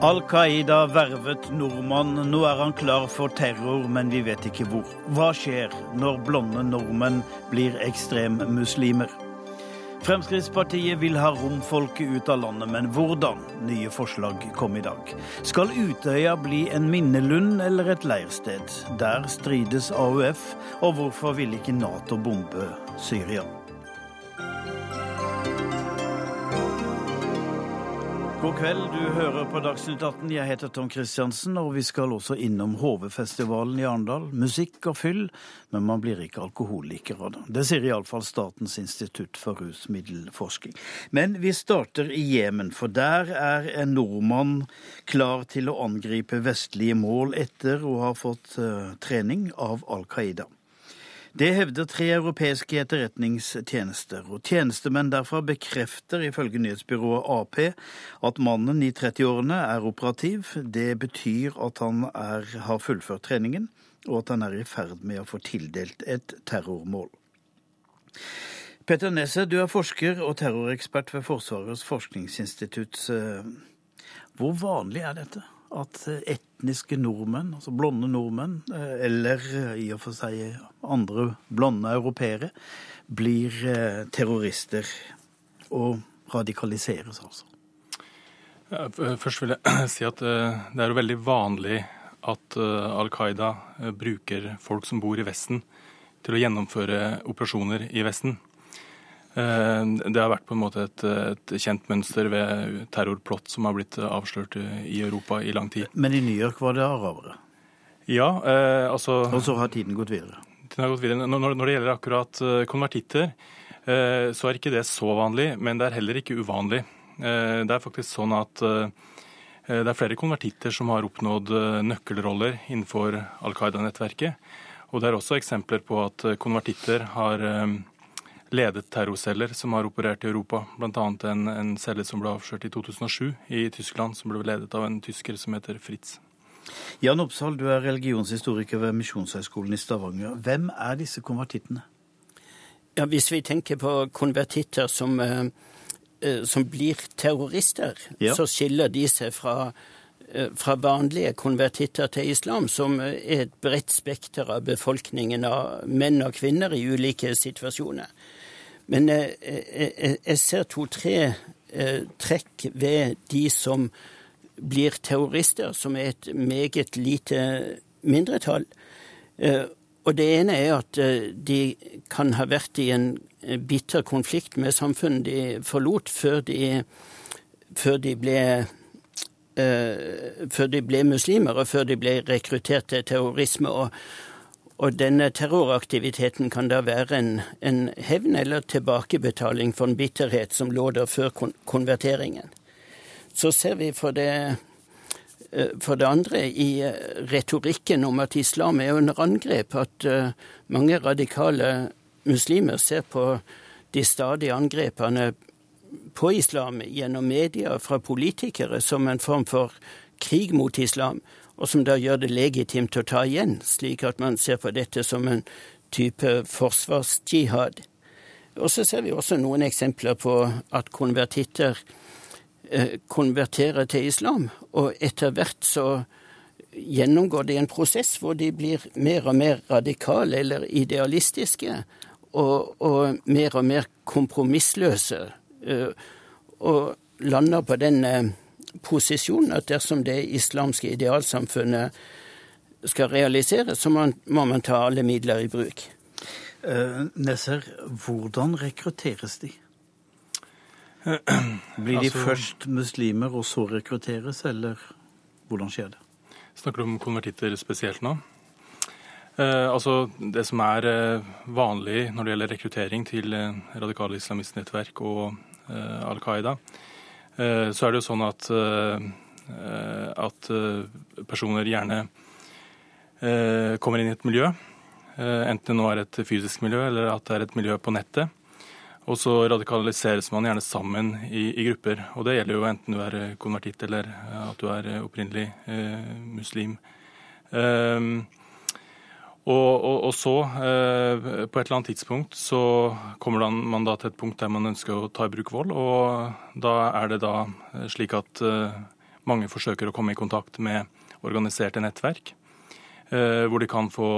Al Qaida vervet nordmann. Nå er han klar for terror, men vi vet ikke hvor. Hva skjer når blonde nordmenn blir ekstremmuslimer? Fremskrittspartiet vil ha romfolket ut av landet, men hvordan? Nye forslag kom i dag. Skal Utøya bli en minnelund eller et leirsted? Der strides AUF, og hvorfor vil ikke Nato bombe Syria? God kveld, du hører på Dagsnytt 18. Jeg heter Tom Kristiansen, og vi skal også innom HV-festivalen i Arendal. Musikk og fyll, men man blir ikke alkoholiker av det. Det sier iallfall Statens institutt for rusmiddelforskning. Men vi starter i Jemen, for der er en nordmann klar til å angripe vestlige mål etter å ha fått uh, trening av Al Qaida. Det hevder tre europeiske etterretningstjenester, og tjenestemenn derfra bekrefter ifølge nyhetsbyrået Ap at mannen i 30-årene er operativ. Det betyr at han er, har fullført treningen, og at han er i ferd med å få tildelt et terrormål. Petter Nesset, du er forsker og terrorekspert ved Forsvarets forskningsinstitutt. Hvor vanlig er dette? At etniske nordmenn, altså blonde nordmenn, eh, eller eh, i og for seg andre blonde europeere, blir eh, terrorister og radikaliseres, altså. Først vil jeg si at det er jo veldig vanlig at Al Qaida bruker folk som bor i Vesten, til å gjennomføre operasjoner i Vesten. Eh, det har vært på en måte et, et, kjent mønster ved terrorplott som har blitt avslørt i Europa i lang tid. Men i New York var det arabere? Ja, eh, altså Og så har tiden gått videre? Tiden har gått videre. Når, når det gjelder akkurat eh, konvertitter, eh, så er ikke det så vanlig, men det er heller ikke uvanlig. Eh, det er faktisk sånn at eh, det er flere konvertitter som har oppnådd nøkkelroller innenfor Al Qaida-nettverket. Og det er også eksempler på at konvertitter har ledet terrorceller som har operert i Europa. Bl.a. En, en celle som ble avslørt i 2007 i Tyskland, som ble ledet av en tysker som heter Fritz. Jan Oppsal, du er religionshistoriker ved Misjonshøgskolen i Stavanger. Hvem er disse konvertittene? Ja, Hvis vi tenker på konvertitter som, eh, eh som blir terrorister, ja. så skiller de seg fra eh, fra vanlige konvertitter til islam, som er et bredt spekter av befolkningen av menn og kvinner i ulike situasjoner. Men eh, eh, jeg ser to-tre eh, trekk ved de som blir terrorister, som er et meget lite mindretall. Og det ene er at de kan ha vært i en bitter konflikt med samfunnet de forlot før de, før de ble før de ble muslimer, og før de ble rekruttert til terrorisme. Og, og denne terroraktiviteten kan da være en, en hevn eller tilbakebetaling for en bitterhet som lå der før kon konverteringen. Så ser vi for det, eh, for det andre i eh, retorikken om at islam er under angrep, at eh, mange radikale muslimer ser på de stadige angrepene på islam gjennom media fra politikere som en form for krig mot islam og som da gjør det legitimt å ta igjen, slik at man ser på dette som en type forsvarsjihad. Og så ser vi også noen eksempler på at konvertitter eh, konverterer til islam, og etter hvert så gjennomgår de en prosess hvor de blir mer og mer radikale eller idealistiske, og, og mer og mer kompromissløse, eh, og lander på den eh, posisjon at dersom det islamske idealsamfunnet skal realiseres, så må man ta alle midler i bruk. Uh, Nesser, hvordan rekrutteres de? Blir de altså, først muslimer og så rekrutteres, eller hvordan skjer det? Snakker du om konvertitter spesielt nå? Eh, altså, Det som er eh, vanlig når det gjelder rekruttering til radikale islamistnettverk og Al Qaida, Eh, så er det jo sånn at, eh, at eh, personer gjerne kommer inn i et miljø. Enten det nå er et fysisk miljø eller at det er et miljø på nettet. Og så radikaliseres man gjerne sammen i, i, grupper. Og det gjelder jo enten du er konvertitt eller at du er opprinnelig eh, muslim. Um, og, og, og så, eh, på et eller annet tidspunkt, så kommer man da til et punkt der man ønsker å ta i bruk vold. Og da er det da slik at eh, mange forsøker å komme i kontakt med organiserte nettverk. Hvor de kan få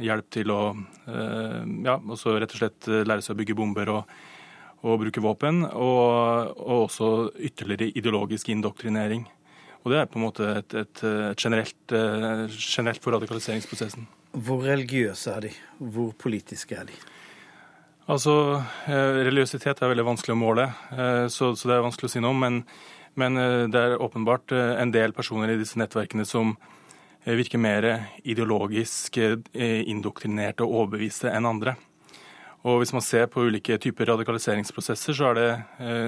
hjelp til å ja, også rett og slett lære seg å bygge bomber og, og bruke våpen. Og, og, også ytterligere ideologisk indoktrinering. Og det er på en måte et, et, et generelt, generelt for radikaliseringsprosessen. Hvor religiøse er de? Hvor politiske er de? Altså, eh, Religiøsitet er veldig vanskelig å måle, eh, så, så det er vanskelig å si noe om. Men, men, eh, det er åpenbart en del personer i disse nettverkene som virker mer ideologisk indoktrinerte og overbeviste enn andre. Og Hvis man ser på ulike typer radikaliseringsprosesser, så er det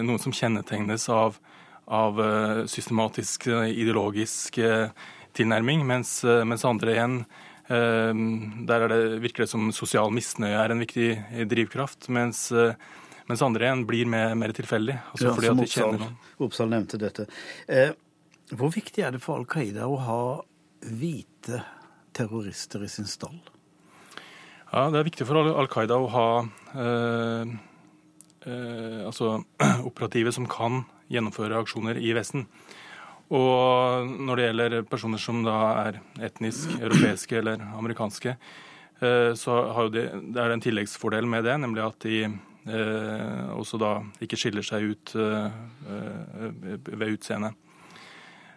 noen som kjennetegnes av, av systematisk ideologisk tilnærming, mens, mens andre igjen der det, virker det som sosial misnøye er en viktig drivkraft. mens, eh, mens andre igjen blir mer, mer tilfeldig. Altså ja, fordi at de kjenner noen. Oppsal nevnte dette. Eh, hvor viktig er det for Al Qaida å ha hvite terrorister i sin stall? Ja, Det er viktig for Al Qaida å ha eh, eh, altså, operative som kan gjennomføre aksjoner i Vesten. Og når det gjelder personer som da er etnisk europeiske eller amerikanske, eh, så jo det, det er en tilleggsfordel med det, nemlig at de eh, også da ikke skiller seg ut eh, ved utseendet.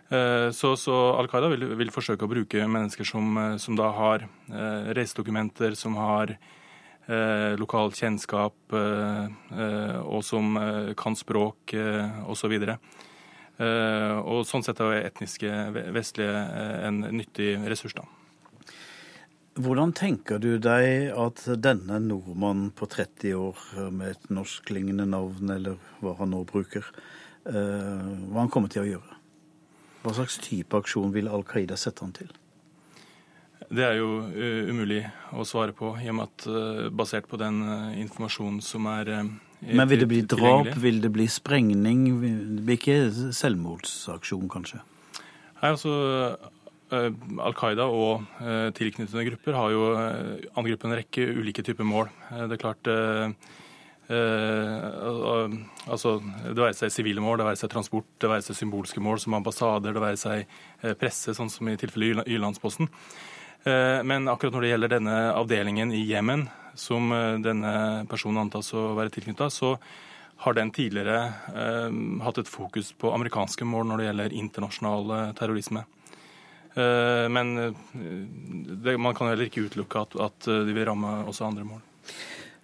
Så, så, Al Qaida vil, vil, forsøke å bruke mennesker som, som da har eh, reisedokumenter, som har eh, lokal kjennskap eh, og som kan språk eh, osv. Eh, og sånn sett er etniske vestlige eh, en nyttig ressurs, da. Hvordan tenker du deg at denne nordmannen på 30 år med et norsklignende navn, eller hva han nå bruker, eh, hva han kommer til å gjøre? Hva slags type aksjon vil Al Qaida sette han til? Det er jo umulig å svare på, i og med at basert på den informasjonen som er men vil det bli drap, vil det bli sprengning? Det blir ikke selvmordsaksjon, kanskje? Nei, altså eh, Al Qaida og eh, tilknyttede grupper har jo eh, angrepet en rekke ulike typer mål. Det er klart altså, Det være seg sivile mål, det være seg transport, det være seg symbolske mål som ambassader, det være seg presse, sånn som i tilfellet Jyllandsposten. Men akkurat når det gjelder denne avdelingen i Jemen, som eh, denne personen antas å være tilknytta, så har den tidligere eh, hatt et fokus på amerikanske mål når det gjelder internasjonal eh, terrorisme. Eh, men eh, det, man kan heller ikke utelukke at, at de vil ramme også andre mål.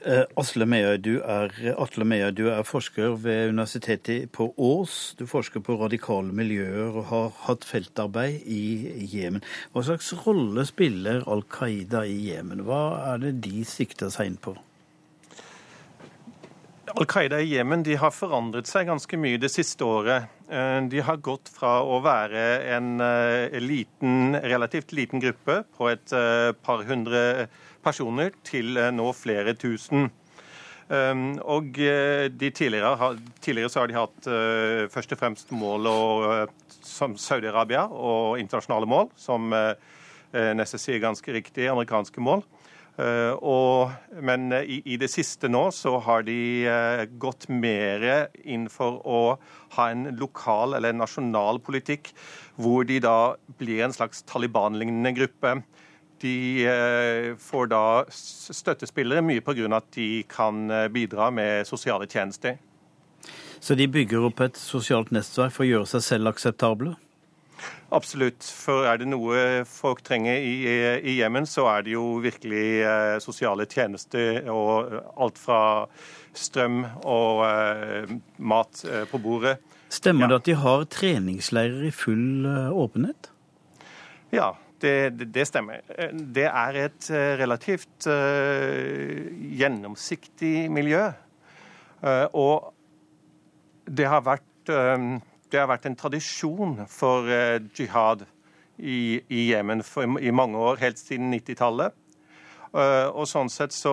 Eh, Atle Meyer, du er, Atle Meyer, du er forsker ved Universitetet på Ås. Du forsker på radikale miljøer og har hatt feltarbeid i Jemen. Hva slags rolle spiller Al Qaida i Jemen? Hva er det de sikter seg inn på? Al Qaida i Jemen har forandret seg ganske mye det siste året. Eh, de har gått fra å være en eh, liten, relativt liten gruppe på et par hundre personer til eh, nå flere tusen. Um, og eh, tidligere, tidligere, så har de hatt uh, først og fremst mål og, som Saudi-Arabia og internasjonale mål, som Nesse sier ganske riktig, amerikanske mål. Og, men i, i, det siste nå så har de gått mer inn for å ha en lokal eller nasjonal politikk, hvor de da blir en slags Taliban-lignende gruppe. De eh, får da støttespillere mye pga. at de kan eh, bidra med sosiale tjenester. Så de bygger opp et sosialt nettverk for å gjøre seg selv akseptable? Absolutt. For er det noe folk trenger i, i Jemen, så er det jo virkelig eh, sosiale tjenester og alt fra strøm og eh, mat eh, på bordet. Stemmer ja. det at de har treningsleirer i full åpenhet? Ja, det, det, stemmer. Det er et eh, relativt uh, gjennomsiktig miljø. Uh, og det har, vært, um, det har vært en tradisjon for jihad i, Jemen i mange år, helt siden 90-tallet. og sånn sett så,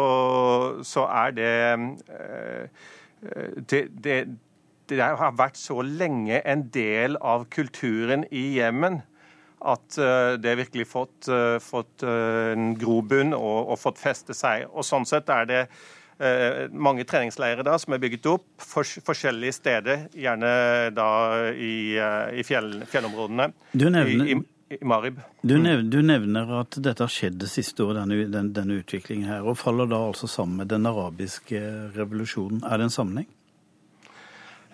så er det, det det har vært så lenge en del av kulturen i Jemen at eh, det virkelig fått, eh, fått eh, en grobunn og, og, fått feste seg. Og Sånn sett er det mange treningsleirer da, som er bygget opp for, forskjellige steder, gjerne da i, i fjell, fjellområdene. Du nevner, I, i, Marib. Du nevner, du nevner, at dette har skjedd det siste året, denne, den, denne utviklingen her, og faller da altså sammen med den arabiske revolusjonen. Er det en sammenheng?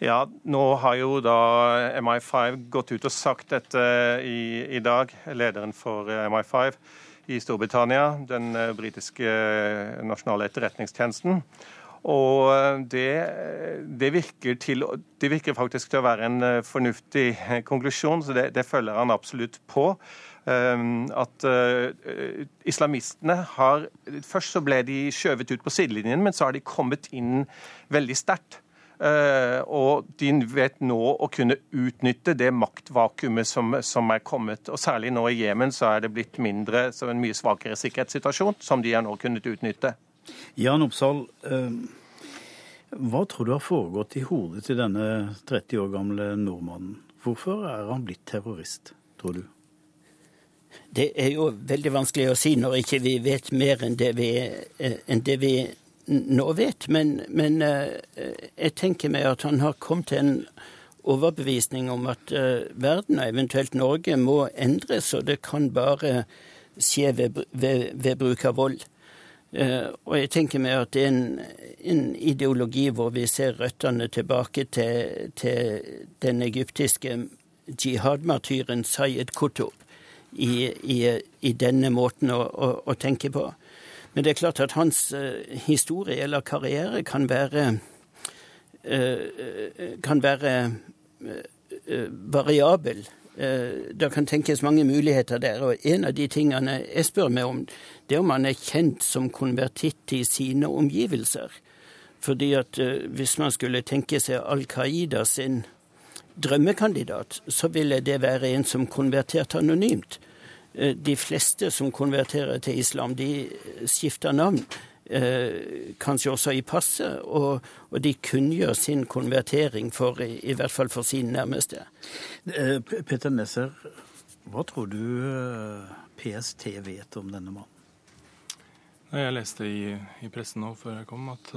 Ja, nå har jo da MI5 gått ut og sagt dette i, i dag, lederen for MI5 i Storbritannia, den eh, britiske eh, nasjonale etterretningstjenesten. Og det, det, virker til, det, virker faktisk til å være en eh, fornuftig konklusjon, så det, det følger han absolutt på. At islamistene har Først så ble de skjøvet ut på sidelinjen, men så har de kommet inn veldig sterkt. Eh, og de vet nå å kunne utnytte det maktvakuumet som, som er kommet. Og Særlig nå i Jemen så er det blitt mindre, så en mye svakere sikkerhetssituasjon, som de har nå kunnet utnytte. Jan Oppsal, eh, hva tror du har foregått i hodet til denne 30 år gamle nordmannen? Hvorfor er han blitt terrorist, tror du? Det er jo veldig vanskelig å si når ikke vi vet mer enn det vi, eh, enn det vi nå vet, men, men eh, jeg tenker meg at han har kommet til en overbevisning om at uh, verden, og eventuelt Norge, må endres, og det kan bare skje ved, ved, ved bruk av vold. Uh, og jeg tenker meg at det er en, en ideologi hvor vi ser røttene tilbake til, til den egyptiske jihad-martyren Sayed Qutub i, i, i, denne måten å, å, å tenke på. Men det er klart at hans uh, historie eller karriere kan være uh, kan være variabel. Det kan tenkes mange muligheter der. Og en av de tingene jeg spør meg om, det er om han er kjent som konvertitt i sine omgivelser. Fordi at hvis man skulle tenke seg Al Qaida sin drømmekandidat, så ville det være en som konverterte anonymt. Eh, de fleste som konverterer til islam, de skifter navn. Eh, kanskje også i passet, og, og de kunngjør sin konvertering, for, i, i, hvert fall for sine nærmeste. Eh, Peter Nesser, hva tror du PST vet om denne mannen? Jeg leste i, i pressen nå før jeg kom at,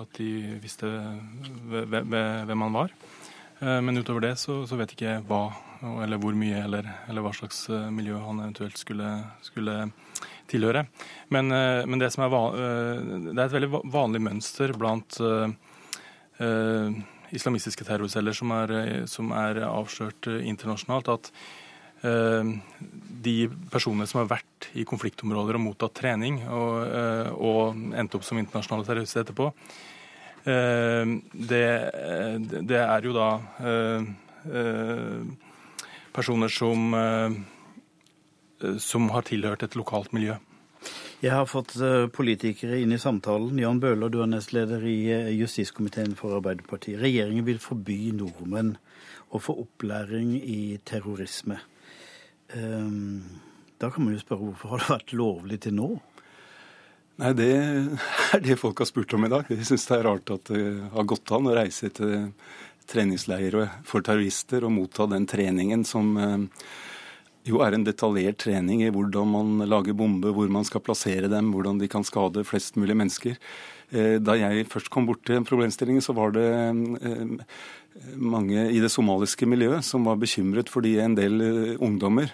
at de visste hvem han var. Men utover det så, så vet ikke jeg hva eller hvor mye eller, eller, hva slags eh, miljø han eventuelt skulle, skulle tilhøre. Men, eh, men det, er eh, det, er et veldig vanlig mønster blant uh, islamistiske terrorceller som er, som er avslørt internasjonalt, at de personene som har vært i konfliktområder og mottatt trening og, og endt opp som internasjonale terrorister etterpå, det, det, er jo da personer som, eh, som har tilhørt et lokalt miljø. Jeg har fått eh, politikere inn i samtalen. Jan Bøhler, du er nestleder i eh, justiskomiteen for Arbeiderpartiet. Regjeringen vil forby nordmenn å få opplæring i terrorisme. Da kan man jo spørre hvorfor har det vært lovlig til nå? Nei, Det er det folk har spurt om i dag. De syns det er rart at det har gått an å reise til treningsleire for terrorister og motta den treningen som eh, jo er en detaljert trening i hvordan man lager bomber, hvor man skal plassere dem, hvordan de kan skade flest mulig mennesker. Eh, da jeg først kom bort til problemstillingen, så var det eh, mange i det somaliske miljøet som var bekymret fordi en del ungdommer,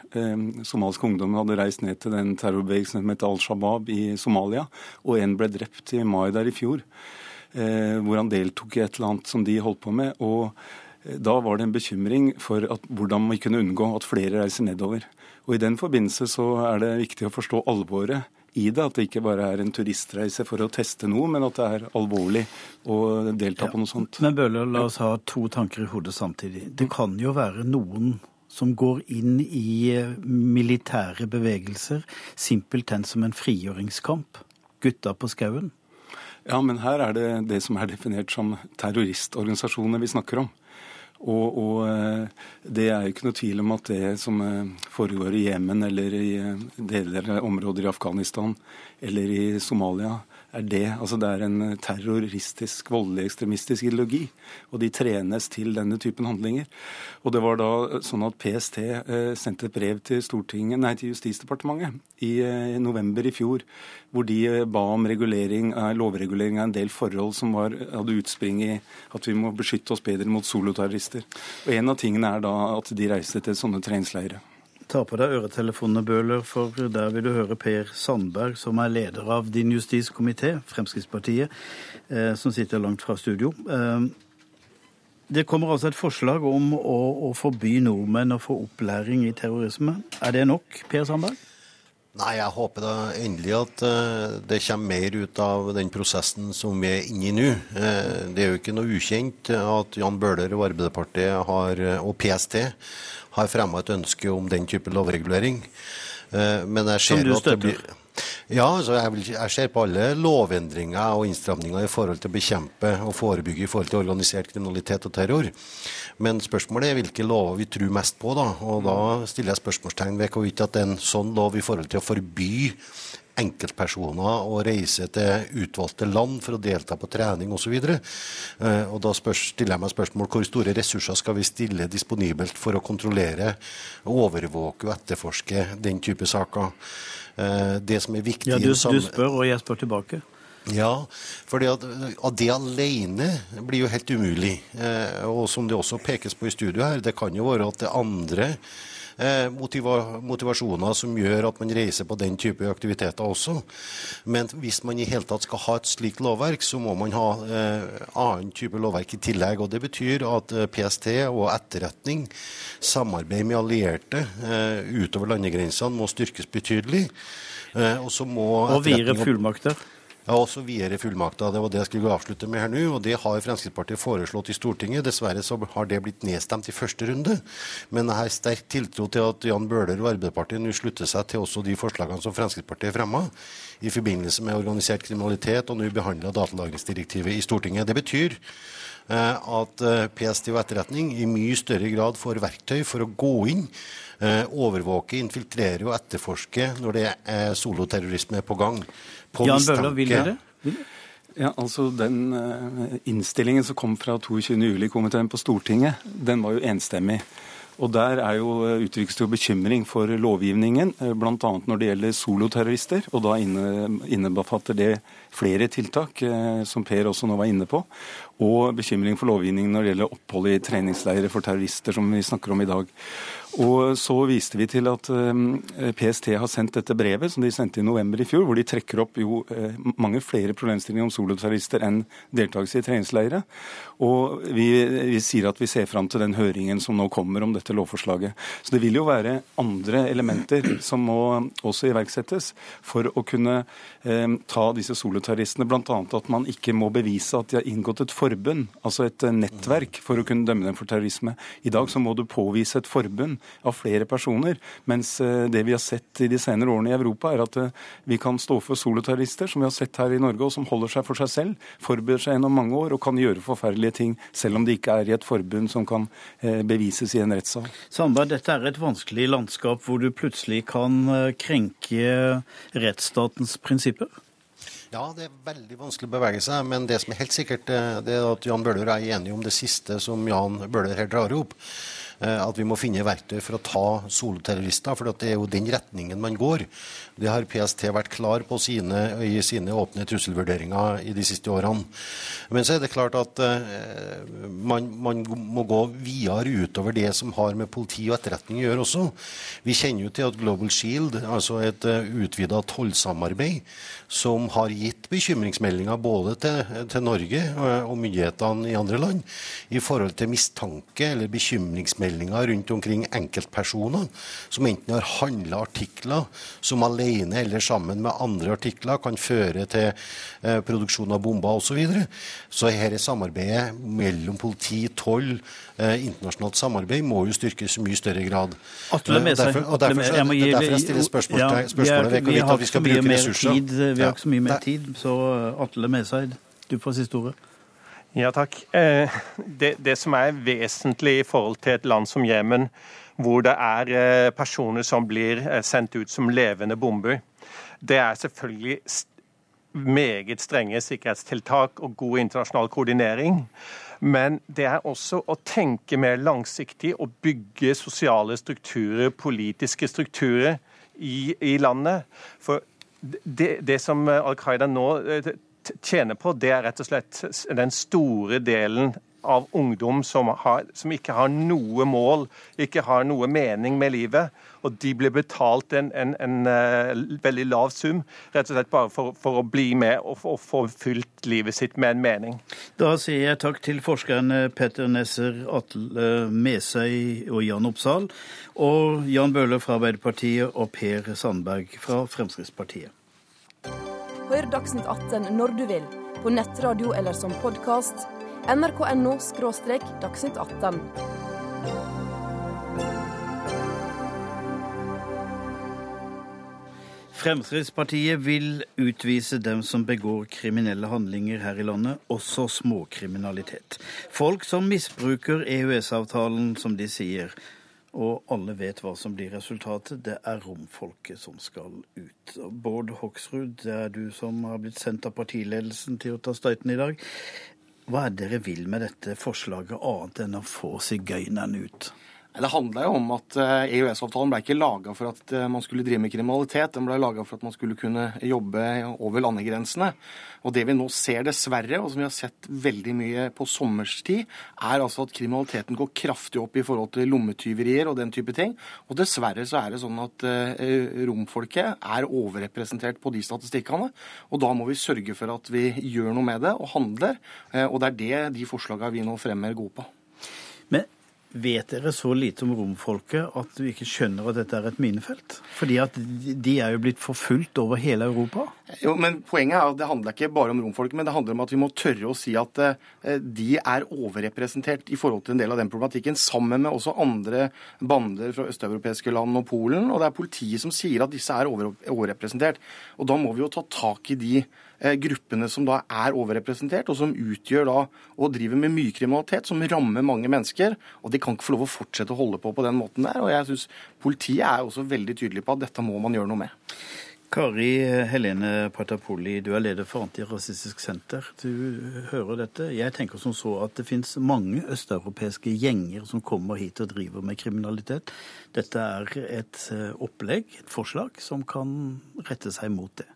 somaliske ungdommer hadde reist ned til den terrorbevegelsen som het Al Shabaab i Somalia, og en ble drept i mai der i fjor hvor han deltok i et eller annet som de holdt på med. og eh, da var det en bekymring for at, hvordan vi kunne unngå at flere reiser nedover. Og I den forbindelse så er det viktig å forstå alvoret i det. At det ikke bare er en turistreise for å teste noe, men at det er alvorlig å delta ja, på noe sånt. Men Bøhler, la oss ha to tanker i hodet samtidig. Det kan jo være noen som går inn i eh, militære bevegelser simpelthen som en frigjøringskamp. Gutta på skauen. Ja, men her er det det som er definert som terroristorganisasjoner vi snakker om. Og, og, eh, det er jo ikke noe tvil om at det som eh, foregår i Jemen eller i eh, deler av områder i Afghanistan eller i Somalia, er det. Altså det er en terroristisk, voldelig ekstremistisk ideologi. Og de trenes til denne typen handlinger. Og det var da sånn at PST eh, sendte et brev til, Stortinget, nei, til Justisdepartementet i eh, november i fjor, hvor de eh, ba om regulering, eh, lovregulering av en del forhold som var, hadde utspring i at vi må beskytte oss bedre mot soloterrorister. Og En av tingene er da at de reiste til sånne treningsleirer. Ta på deg øretelefonene, Bøhler, for der vil du høre Per Sandberg, som er leder av din justiskomité, Fremskrittspartiet, eh, som sitter langt fra studio. Eh, det kommer altså et forslag om å, å forby nordmenn å få opplæring i terrorisme. Er det nok, Per Sandberg? Nei, jeg håper da endelig at uh, det kommer mer ut av den prosessen som vi er inne i nå. Uh, det er jo ikke noe ukjent at Jan Bøhler og Arbeiderpartiet har, og PST har fremma et ønske om den type lovregulering. Eh, men jeg ser Som du støtter? Blir, ja, altså jeg, vil, jeg, ser på alle lovendringer og innstramninger i forhold til å bekjempe og forebygge i forhold til organisert kriminalitet og terror. Men spørsmålet er hvilke lover vi tror mest på. da, og Da stiller jeg spørsmålstegn ved hvorvidt at en sånn lov i forhold til å forby enkeltpersoner å reise til utvalgte land for å delta på trening osv. Eh, da stiller jeg meg spørsmål hvor store ressurser skal vi stille disponibelt for å kontrollere, overvåke og etterforske den type saker. Eh, det som er viktig Ja, Du, du spør, og jeg spør tilbake. Ja, for det, det alene blir jo helt umulig. Eh, og som det også pekes på i studio her, det kan jo være at det andre Eh, motiva motivasjoner som gjør at man reiser på den type aktiviteter også. Men hvis man i hele tatt skal ha et slikt lovverk, så må man ha eh, annen type lovverk i tillegg. og Det betyr at eh, PST og etterretning, samarbeid med allierte eh, utover landegrensene, må styrkes betydelig. Eh, og så må Og videre fullmakter? Ja, også videre fullmakter. Det var det jeg skulle avslutte med her nå. og Det har Fremskrittspartiet foreslått i Stortinget. Dessverre så har det blitt nedstemt i første runde. Men jeg har sterk tiltro til at Jan Bøhler og Arbeiderpartiet nå slutter seg til også de forslagene som Fremskrittspartiet fremma i forbindelse med organisert kriminalitet, og nå behandla datalagringsdirektivet i Stortinget. Det betyr at eh, PST og etterretning i mye større grad får verktøy for å gå inn eh, overvåke, infiltrere og etterforske når det er soloterrorisme på gang på Jan Bøhler, vil dere? Ja, altså Den innstillingen som kom fra 22.07-komiteen på Stortinget, den var jo enstemmig. Og Der er jo eh, uttrykkes det bekymring for lovgivningen, uh, bl.a. når det gjelder soloterrorister. og Da inne, innebefatter det flere tiltak, uh, som Per også nå var inne på. Og bekymring for lovgivningen når det gjelder opphold i treningsleirer for terrorister, som vi snakker om i dag. Og så viste vi til at eh, PST har sendt dette brevet som de sendte i november i fjor, hvor de trekker opp jo eh, mange flere problemstillinger om soloterrorister enn deltakelse i treningsleire. Og vi, vi, sier at vi ser fram til den høringen som nå kommer om dette lovforslaget. Så det vil jo være andre elementer som må også iverksettes for å kunne eh, ta disse soloterroristene. Bl.a. at man ikke må bevise at de har inngått et forbund, altså et nettverk, for å kunne dømme dem for terrorisme. I dag så må du påvise et forbund av flere personer. Mens eh, det vi har sett i de senere årene i Europa, er at eh, vi kan stå for soloterrorister, som vi har sett her i Norge, og som holder seg for seg selv, forbereder seg gjennom mange år og kan gjøre forferdelige ting, selv om de ikke er i et forbund som kan eh, bevises i en rettssal. Sandberg, dette er et vanskelig landskap hvor du plutselig kan krenke rettsstatens prinsipper? Ja, det er veldig vanskelig å bevege seg. Men det som er helt sikkert, det er at Jan Bøhler er enig om det siste som Jan Bøhler her drar opp. Eh, at vi må finne verktøy for å ta soloterrorister. For det er jo den retningen man går. Det har PST vært klar på sine, i sine åpne trusselvurderinger i de siste årene. Men så er det klart at uh, man, man, må gå videre utover det som har med politi og etterretning å gjøre også. Vi kjenner jo til at Global Shield, altså et eh, utvida tollsamarbeid, som har gitt bekymringsmeldinger både til, til Norge og myndighetene i andre land i forhold til mistanke eller bekymringsmeldinger tilbakemeldinger rundt omkring enkeltpersoner som enten har handla artikler som alene eller sammen med andre artikler kan føre til eh, produksjon av bomber osv. Så, videre. så her er samarbeidet mellom politi, toll, eh, internasjonalt samarbeid må jo styrkes i mye større grad. Atle med seg. Derfor, derfor, derfor jeg stiller spørsmål, ja, spørsmålet ved hvorvidt vi skal bruke ressurser. Tid, vi har ikke så mye mer tid, så Atle Meseid, du får siste ordet. Ja, takk. Eh, det, det, som er vesentlig i forhold til et land som Jemen, hvor det er eh, personer som blir eh, sendt ut som levende bomber, det er selvfølgelig meget strenge sikkerhetstiltak og god internasjonal koordinering. Men det er også å tenke mer langsiktig og bygge sosiale strukturer, politiske strukturer, i, i landet. For det, det som Al Qaida nå tjener på, det er rett og slett den store delen av ungdom som, har, som, ikke har noe mål, ikke har noe mening med livet. Og de blir betalt en, en, en uh, veldig lav sum, rett og slett bare for, for å bli med og, og, få fylt livet sitt med en mening. Da sier jeg takk til forskerne Petter Nesser, Atle Mesøy og Jan Oppsal, og Jan Bøhler fra Arbeiderpartiet og Per Sandberg fra Fremskrittspartiet. Hør Dagsnytt 18 når du vil, på nettradio eller som podkast. nrk.no – dagsnytt 18. Fremskrittspartiet vil utvise dem som begår kriminelle handlinger her i landet, også småkriminalitet. Folk som misbruker EØS-avtalen, som de sier, og alle vet hva som blir resultatet. Det er romfolket som skal ut. Bård Hoksrud, det er du som har blitt sendt av partiledelsen til å ta støyten i dag. Hva er det dere vil med dette forslaget, annet enn å få sigøynerne ut? Det handla jo om at EØS-avtalen eh, e ble ikke laga for at eh, man skulle drive med kriminalitet. Den ble laga for at man skulle kunne jobbe over landegrensene. Og det vi nå ser dessverre, og som vi har sett veldig mye på sommerstid, er altså at kriminaliteten går kraftig opp i forhold til lommetyverier og den type ting. Og dessverre så er det sånn at eh, romfolket er overrepresentert på de statistikkene. Og da må vi sørge for at vi gjør noe med det og handler. Og det er det de forslagene vi nå fremmer, gode på. Men Vet dere så lite om romfolket at du ikke skjønner at dette er et minefelt? Fordi at de er jo blitt forfulgt over hele Europa? Jo, men Poenget er at det handler ikke bare om romfolket, men det handler om at vi må tørre å si at eh, de er overrepresentert i forhold til en del av den problematikken, sammen med også andre bander fra østeuropeiske land og Polen. Og det er politiet som sier at disse er overrepresentert. Og da må vi jo ta tak i de Eh, gruppene som da er overrepresentert, og som utgjør da og driver med mye kriminalitet, som rammer mange mennesker. Og de kan ikke få lov å fortsette å holde på på den måten der. Og jeg syns politiet er også veldig tydelig på at dette må man gjøre noe med. Kari Helene Patapoli, du er leder for Antirasistisk Senter. Du hører dette. Jeg tenker som så at det finnes mange østeuropeiske gjenger som kommer hit og driver med kriminalitet. Dette er et eh, opplegg, et forslag, som kan rette seg mot det.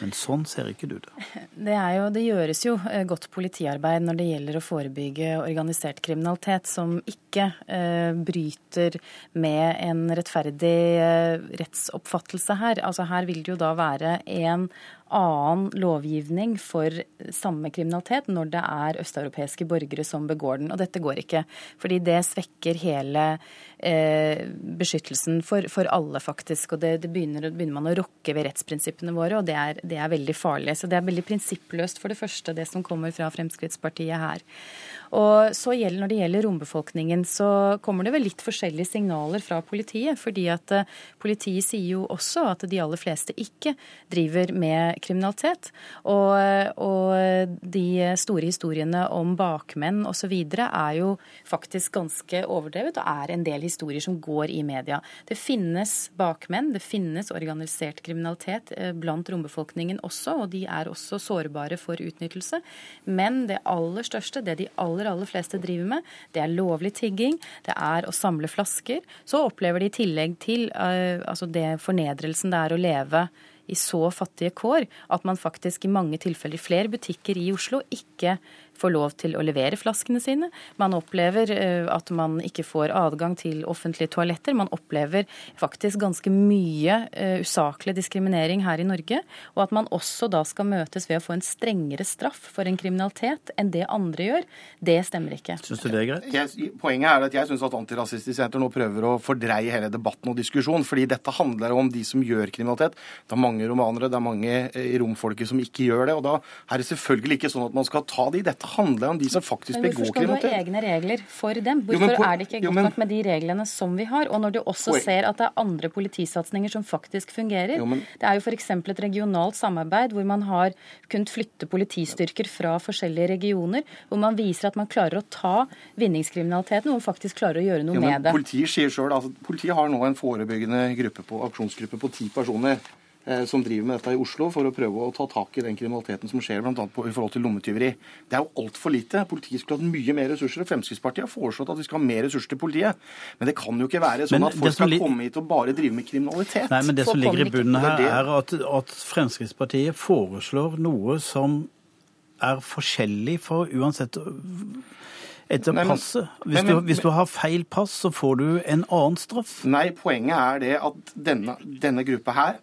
Men sånn ser ikke du det. Det, jo, det, gjøres jo eh, godt politiarbeid når det gjelder å forebygge organisert kriminalitet som ikke eh, bryter med en rettferdig eh, rettsoppfattelse her. Altså Her vil det jo da være en annen lovgivning for samme kriminalitet når det er østeuropeiske borgere som begår den. Og dette går ikke, fordi det svekker hele eh, beskyttelsen for, for, alle, faktisk. Og det, det begynner, begynner, man å rokke ved rettsprinsippene våre, og det er, det er veldig farlig. Så det er veldig prinsippløst, for det første, det som kommer fra Fremskrittspartiet her. Og så gjelder, Når det gjelder rombefolkningen, så kommer det vel litt forskjellige signaler fra politiet. fordi at uh, Politiet sier jo også at de aller fleste ikke driver med kriminalitet. Og, og de store historiene om bakmenn osv. er jo faktisk ganske overdrevet, og er en del historier som går i media. Det finnes bakmenn, det finnes organisert kriminalitet uh, blant rombefolkningen også, og de er også sårbare for utnyttelse. Men det aller største, det de aller aller, aller fleste driver med, det er lovlig tigging, det er å samle flasker. Så opplever de i tillegg til uh, altså det fornedrelsen det er å leve i så fattige kår at man faktisk i mange tilfeller i flere butikker i Oslo ikke får lov til å levere flaskene sine. Man opplever eh, at man ikke får adgang til offentlige toaletter. Man opplever faktisk ganske mye eh, usaklig diskriminering her i Norge. Og at man også da skal møtes ved å få en strengere straff for en kriminalitet enn det andre gjør, det stemmer ikke. Syns du det er greit? Jeg, poenget er at jeg syns at Antirasistisk Senter nå prøver å fordreie hele debatten og diskusjonen. fordi dette handler om de som gjør kriminalitet. Det er mange romanere, det er mange eh, i romfolket som ikke gjør det. Og da er det selvfølgelig ikke sånn at man skal ta de. Dette handler om de som faktisk begår kriminalitet. Men hvorfor skal du ha egne regler for dem? Hvorfor jo, på, er det ikke godt jo, men, nok med de reglene som vi har? Og når du også ser at det er andre politisatsinger som faktisk fungerer. Jo, men, det er jo f.eks. et regionalt samarbeid hvor man har kunnet flytte politistyrker fra forskjellige regioner, hvor man viser at man klarer å ta vinningskriminaliteten, og man faktisk klarer å gjøre noe jo, med det. Politiet sier selv, altså, politiet har nå en forebyggende gruppe på, aksjonsgruppe på ti personer. Eh, som driver med dette i Oslo for å prøve å ta tak i den kriminaliteten som skjer bl.a. i forhold til lommetyveri. Det er jo altfor lite. Politiet skulle hatt mye mer ressurser. og Fremskrittspartiet har foreslått at vi skal ha mer ressurser til politiet. Men det kan jo ikke være sånn Men at folk skal li- komme hit og bare drive med kriminalitet. Nei, men det som ligger i bunnen her, er er at, at Fremskrittspartiet foreslår noe som er forskjellig for uansett etter Nei, men- passet. Hvis, men, men- du, hvis du har feil pass, så får du en annen straff. Nei, poenget er det at denne, denne gruppa her,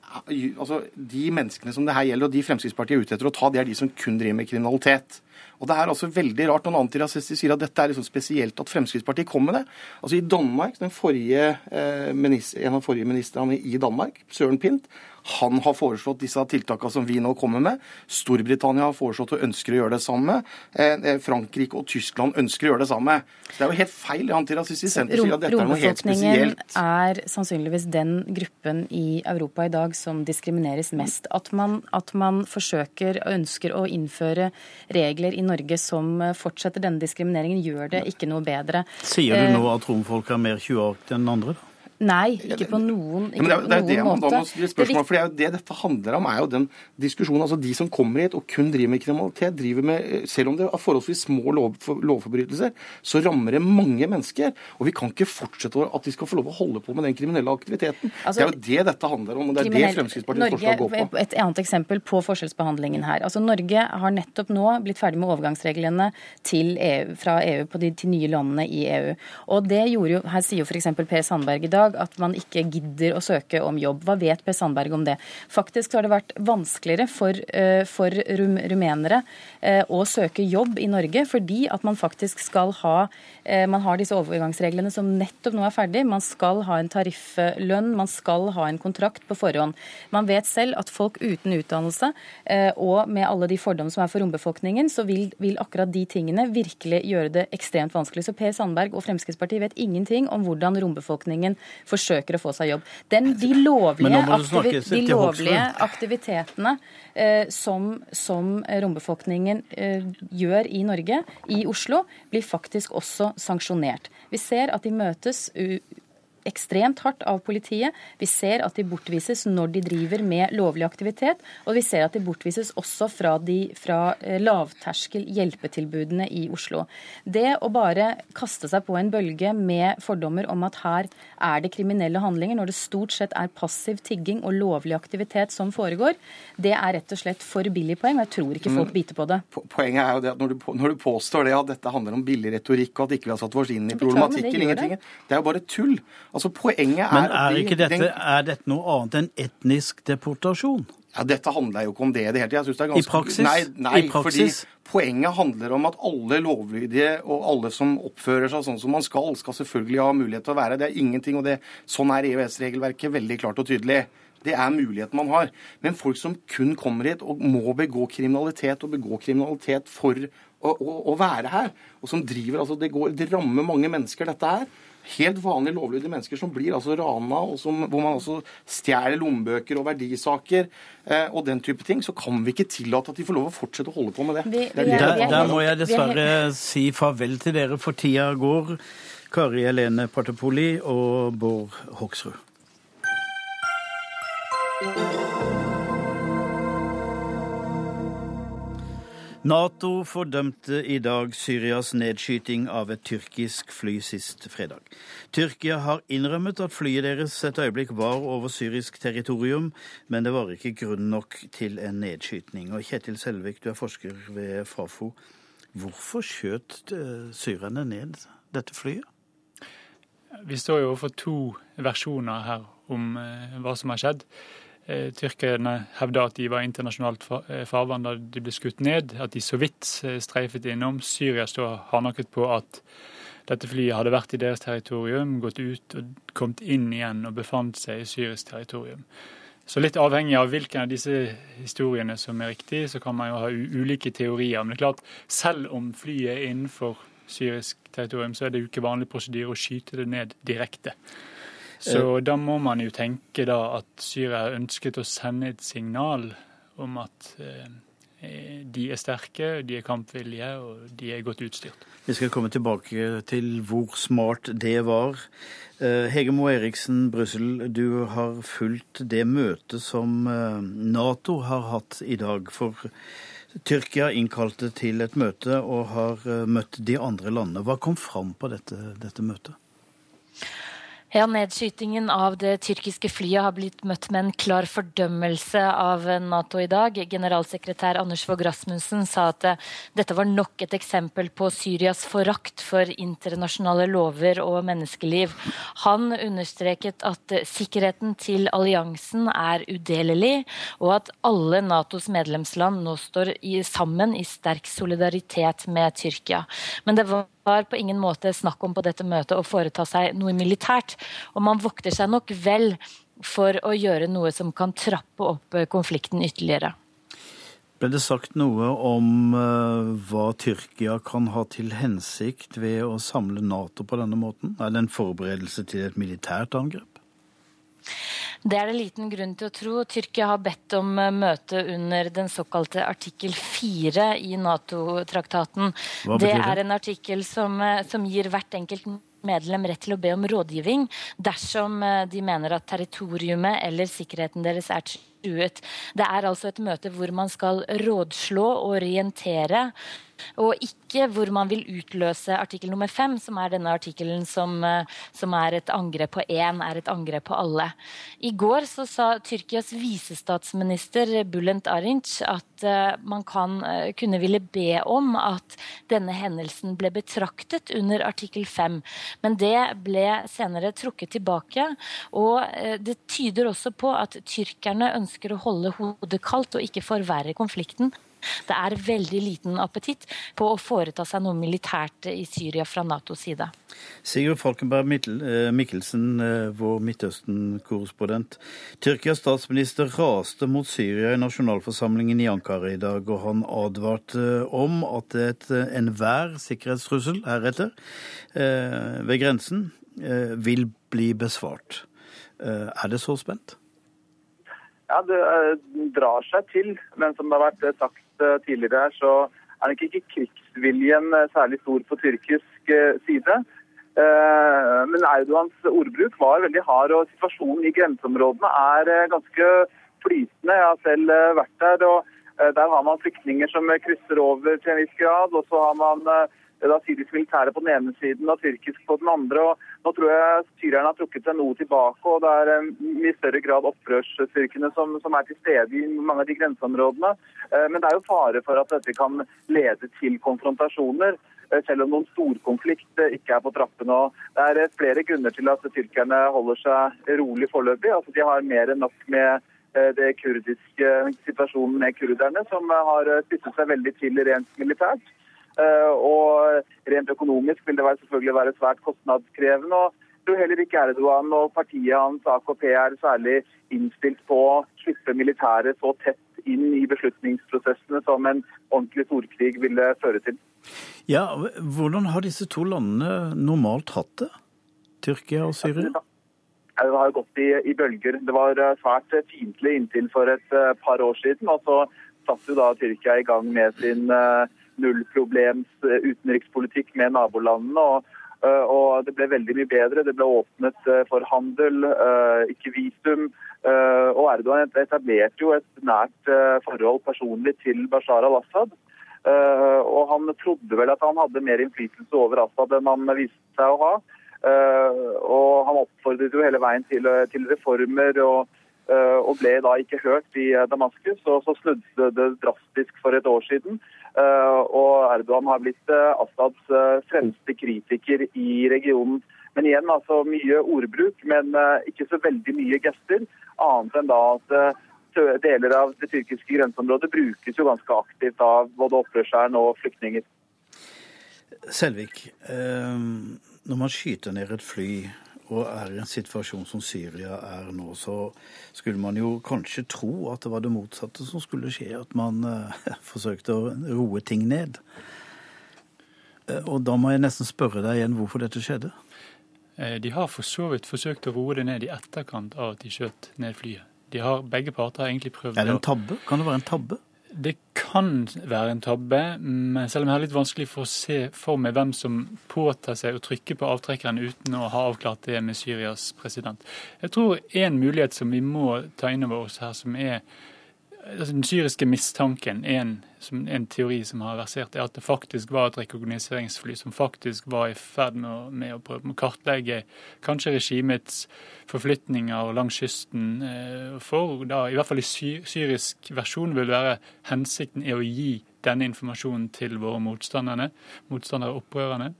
altså de menneskene som det her gjelder, og de Fremskrittspartiet er ute etter å ta, det er de som kun driver med kriminalitet. Og det er altså veldig rart når antirasister sier at dette er liksom spesielt at Fremskrittspartiet kom med det. Altså I Danmark, den forrige, eh, minister, En av forrige ministrene i Danmark, Søren Pint, han har foreslått disse tiltakene som vi nå kommer med. Storbritannia har foreslått og ønsker å gjøre det samme. Eh, eh, Frankrike og Tyskland ønsker å gjøre det samme. Så det er jo helt feil. Antirasistisk Senter sier at dette er noe helt spesielt. er sannsynligvis den gruppen i Europa i dag som diskrimineres mest. At man, at man forsøker og ønsker å innføre regler i Norge som eh, fortsetter denne diskrimineringen, gjør det ikke noe bedre. Sier Eh, du nå at romfolk er mer tjueaktige enn andre? da? Nei, ikke på noen, ikke det er, det er det man da må måte. stille Det er spørsmål, for det dette handler om, er jo den diskusjonen. altså De som kommer hit og kun driver med kriminalitet, driver med, selv om det er forholdsvis små lov, lovforbrytelser, så rammer det mange mennesker. Og vi kan ikke fortsette at de skal få lov å holde på med den kriminelle aktiviteten. Altså, det er jo det dette handler om, og det er det kriminell- Norge, forslag går på. Et annet eksempel på forskjellsbehandlingen her. Altså Norge har nettopp nå blitt ferdig med overgangsreglene EU, fra EU på de til nye landene i EU. Og det gjorde jo, Her sier jo f.eks. Per Sandberg i dag at man ikke gidder å søke om jobb. Hva vet Per Sandberg om det? Faktisk har det vært vanskeligere for, eh, for rum, rumenere eh, å søke jobb i Norge, fordi at man faktisk skal ha eh, Man har disse overgangsreglene som nettopp nå er ferdig. Man skal ha en tarifflønn, man skal ha en kontrakt på forhånd. Man vet selv at folk uten utdannelse og med alle de fordommene som er for rombefolkningen, så vil, vil akkurat de tingene virkelig gjøre det ekstremt vanskelig. Så Per Sandberg og Fremskrittspartiet vet ingenting om hvordan rombefolkningen forsøker å få seg jobb. Den, de lovlige, aktivi- de lovlige aktivitetene eh, som, som rombefolkningen eh, gjør i Norge, i Oslo, blir faktisk også sanksjonert. Vi ser at de møtes u ekstremt hardt av politiet. Vi ser at de bortvises når de driver med lovlig aktivitet, og vi ser at de bortvises også fra, de, fra eh, lavterskel hjelpetilbudene i Oslo. Det å bare kaste seg på en bølge med fordommer om at her er det kriminelle handlinger, når det stort sett er passiv tigging og lovlig aktivitet som foregår, det er rett og slett for billig poeng, og jeg tror ikke folk biter på det. Poenget er jo det at når du, når du påstår det at dette handler om billig retorikk, og at ikke vi har satt oss inn i det problematikken, ingenting, det er jo bare tull. Altså Poenget er Men er ikke dette, den- er dette noe annet enn etnisk deportasjon? Ja, Dette handler jo ikke om det i det hele tatt. Ganske... I praksis? Nei, nei I praksis? fordi poenget handler om at alle lovlydige og alle som oppfører seg sånn som man skal, skal selvfølgelig ha mulighet til å være. Det er ingenting, og det, sånn er EØS-regelverket veldig klart og tydelig. Det er muligheten man har. Men folk som kun kommer hit og må begå kriminalitet, og begå kriminalitet for å, å, å være her, og som driver altså Det, går, det rammer mange mennesker, dette her. Helt vanlige lovlydige mennesker som blir altså rana, og som, hvor man også stjeler lommebøker og verdisaker eh, og den type ting, så kan vi ikke tillate at de får lov å fortsette å holde på med det. Vi- er vi er- Der, der må jeg dessverre si farvel til dere, for tida går. Kari Helene Partepoli og Bård Hoksrud. Nato fordømte i dag Syrias nedskyting av et tyrkisk fly sist fredag. Tyrkia har innrømmet at flyet deres et øyeblikk var over syrisk territorium, men det var ikke grunn nok til en nedskyting. Og Kjetil Selvik, du er forsker ved Fafo. Hvorfor skjøt eh, syrerne ned dette flyet? Vi står jo overfor to versjoner her om eh, hva som har skjedd. Eh, Tyrkerne hevda at de var internasjonalt eh, farvann da de ble skutt ned, at de så vidt eh, streifet innom. Syria står hardnakket på at dette flyet hadde vært i deres territorium, gått ut og kommet inn igjen og befant seg i syrisk territorium. Så litt avhengig av hvilken av disse historiene som er riktig, så kan man jo ha ulike teorier. Men det er klart, selv om flyet er innenfor syrisk territorium, så er det jo ikke vanlig prosedyre å skyte det ned direkte. Så da må man jo tenke da at Syria ønsket å sende et signal om at eh, de er sterke, de er kampvillige og de er godt utstyrt. Vi skal komme tilbake til hvor smart det var. Eh, Hege Moe Eriksen, Brussel, du har fulgt det møtet som eh, Nato har hatt i dag. For Tyrkia innkalte til et møte og har eh, møtt de andre landene. Hva kom fram på dette, dette møtet? Ja, Nedskytingen av det tyrkiske flyet har blitt møtt med en klar fordømmelse av Nato i dag. Generalsekretær Anders Fogh Rasmussen sa at eh, dette var nok et eksempel på Syrias forakt for internasjonale lover og menneskeliv. Han understreket at sikkerheten til alliansen er udelelig, og at alle Natos medlemsland nå står sammen i sterk solidaritet med Tyrkia. Men det var var på ingen måte snakk om på dette møtet å foreta seg noe militært. Og man vokter seg nok vel for å gjøre noe som kan trappe opp eh, konflikten ytterligere. Ble det sagt noe om uh, hva Tyrkia kan ha til hensikt ved å samle Nato på denne måten? Er det en forberedelse til et militært angrep? Det er det liten grunn til å tro. Tyrkia har bedt om eh, møte under den såkalte artikkel 4 i Nato-traktaten. Det? det er en artikkel som, eh, som gir hvert enkelt medlem rett til å be om rådgivning dersom eh, de mener at territoriumet eller sikkerheten deres er truet. Det er altså et møte hvor man skal rådslå, og orientere og ikke hvor man vil utløse artikkel nummer fem, som er denne artikkelen som, eh, som, er et angrep på én, er et angrep på alle. I går så sa Tyrkias visestatsminister Bulent Arinc at uh, man kan, uh, kunne ville be om at denne hendelsen ble betraktet under artikkel fem. Men det ble senere trukket tilbake. Og det tyder også på at tyrkerne ønsker å holde hodet kaldt og ikke forverre konflikten. Det er veldig liten appetitt på å foreta seg noe militært i Syria fra Natos side. Sigurd Falkenberg eh, Mikkelsen, eh, vår Midtøsten-korrespondent. Tyrkias statsminister raste mot Syria i nasjonalforsamlingen i Ankara i dag, og han advarte om at et enhver sikkerhetstrussel heretter eh, ved grensen vil bli besvart. Er det så spent? Ja, Det drar seg til. Men som det har vært sagt Eh, tidligere her, så er nok ikke krigsviljen eh, særlig stor på tyrkisk eh, side. Men Erdogans ordbruk var veldig hard, og situasjonen i grenseområdene er ganske flytende. Jeg har selv vært der. og Der har man flyktninger som krysser over til en viss grad. og så har man da syrisk militære på den ene siden og tyrkisk på den andre. og Nå tror jeg syrerne har trukket seg noe tilbake, og det er i større grad opprørsstyrkene som, som, er til stede i mange av de grenseområdene. Eh, men det er jo fare for at dette kan lede til konfrontasjoner eh, selv om noen storkonflikt eh, ikke er på trappene. Det er flere grunner til at tyrkerne holder seg rolig foreløpig. Altså, de har mer enn nok med det kurdiske situasjonen med kurderne, som har spisset seg veldig til rent militært. Eh, og rent økonomisk vil det selvfølgelig være svært kostnadskrevende. og tror heller ikke Erdogan og partiet hans AKP er særlig innstilt på å slippe militæret så tett inn i beslutningsprosessene som en ordentlig storkrig ville føre til. Ja, Hvordan har disse to landene normalt hatt det? Tyrkia og Syria? Det har gått i, i bølger. Det var eh, svært fiendtlig inntil for et eh, par år siden. Og så satte jo da Tyrkia i gang med sin uh, nullproblems eh, utenrikspolitikk med nabolandene. og eh, og det ble veldig mye bedre. Det ble åpnet eh, for handel, ikke visum. Og Erdogan etablerte jo et nært forhold personlig til Bashar al-Assad. Og han trodde vel at han hadde mer innflytelse over Assad enn han viste seg å ha. Og han oppfordret jo hele veien til, til reformer og, og, ble da ikke hørt i Damaskus. Og så snudde det drastisk for et år siden. Eh, og Erdogan har blitt eh, Assads eh, fremste kritiker i regionen. Men igjen altså mye ordbruk, men ikke så veldig mye gester. Annet enn da at deler av det tyrkiske grenseområdet brukes jo ganske aktivt av både opprørsherren og flyktninger. Selvik, når man skyter ned et fly og er i en situasjon som Syria er nå, så skulle man jo kanskje tro at det var det motsatte som skulle skje. At man eh, forsøkte å roe ting ned. Eh, og da må jeg nesten spørre deg igjen hvorfor dette skjedde. Eh, de har for så vidt forsøkt å roe det ned i etterkant av at de skjøt ned flyet. De har, begge parter har egentlig prøvd Er det en tabbe? Kan det være en tabbe? Det kan være en tabbe, men selv om jeg har litt vanskelig for å se for meg hvem som påtar seg å trykke på avtrekkeren uten å ha avklart det med Syrias president. Jeg tror en mulighet som vi må ta inn over oss her, som er altså Den syriske mistanken, en, en, teori som har versert, er at det faktisk var et rekognoseringsfly som faktisk var i ferd med å, med å prøve å kartlegge kanskje regimets forflytninger langs kysten. Eh, for da, i hvert fall i sy syrisk versjon, vil være hensikten er å gi denne informasjonen til våre motstandere, motstandere opprørerne.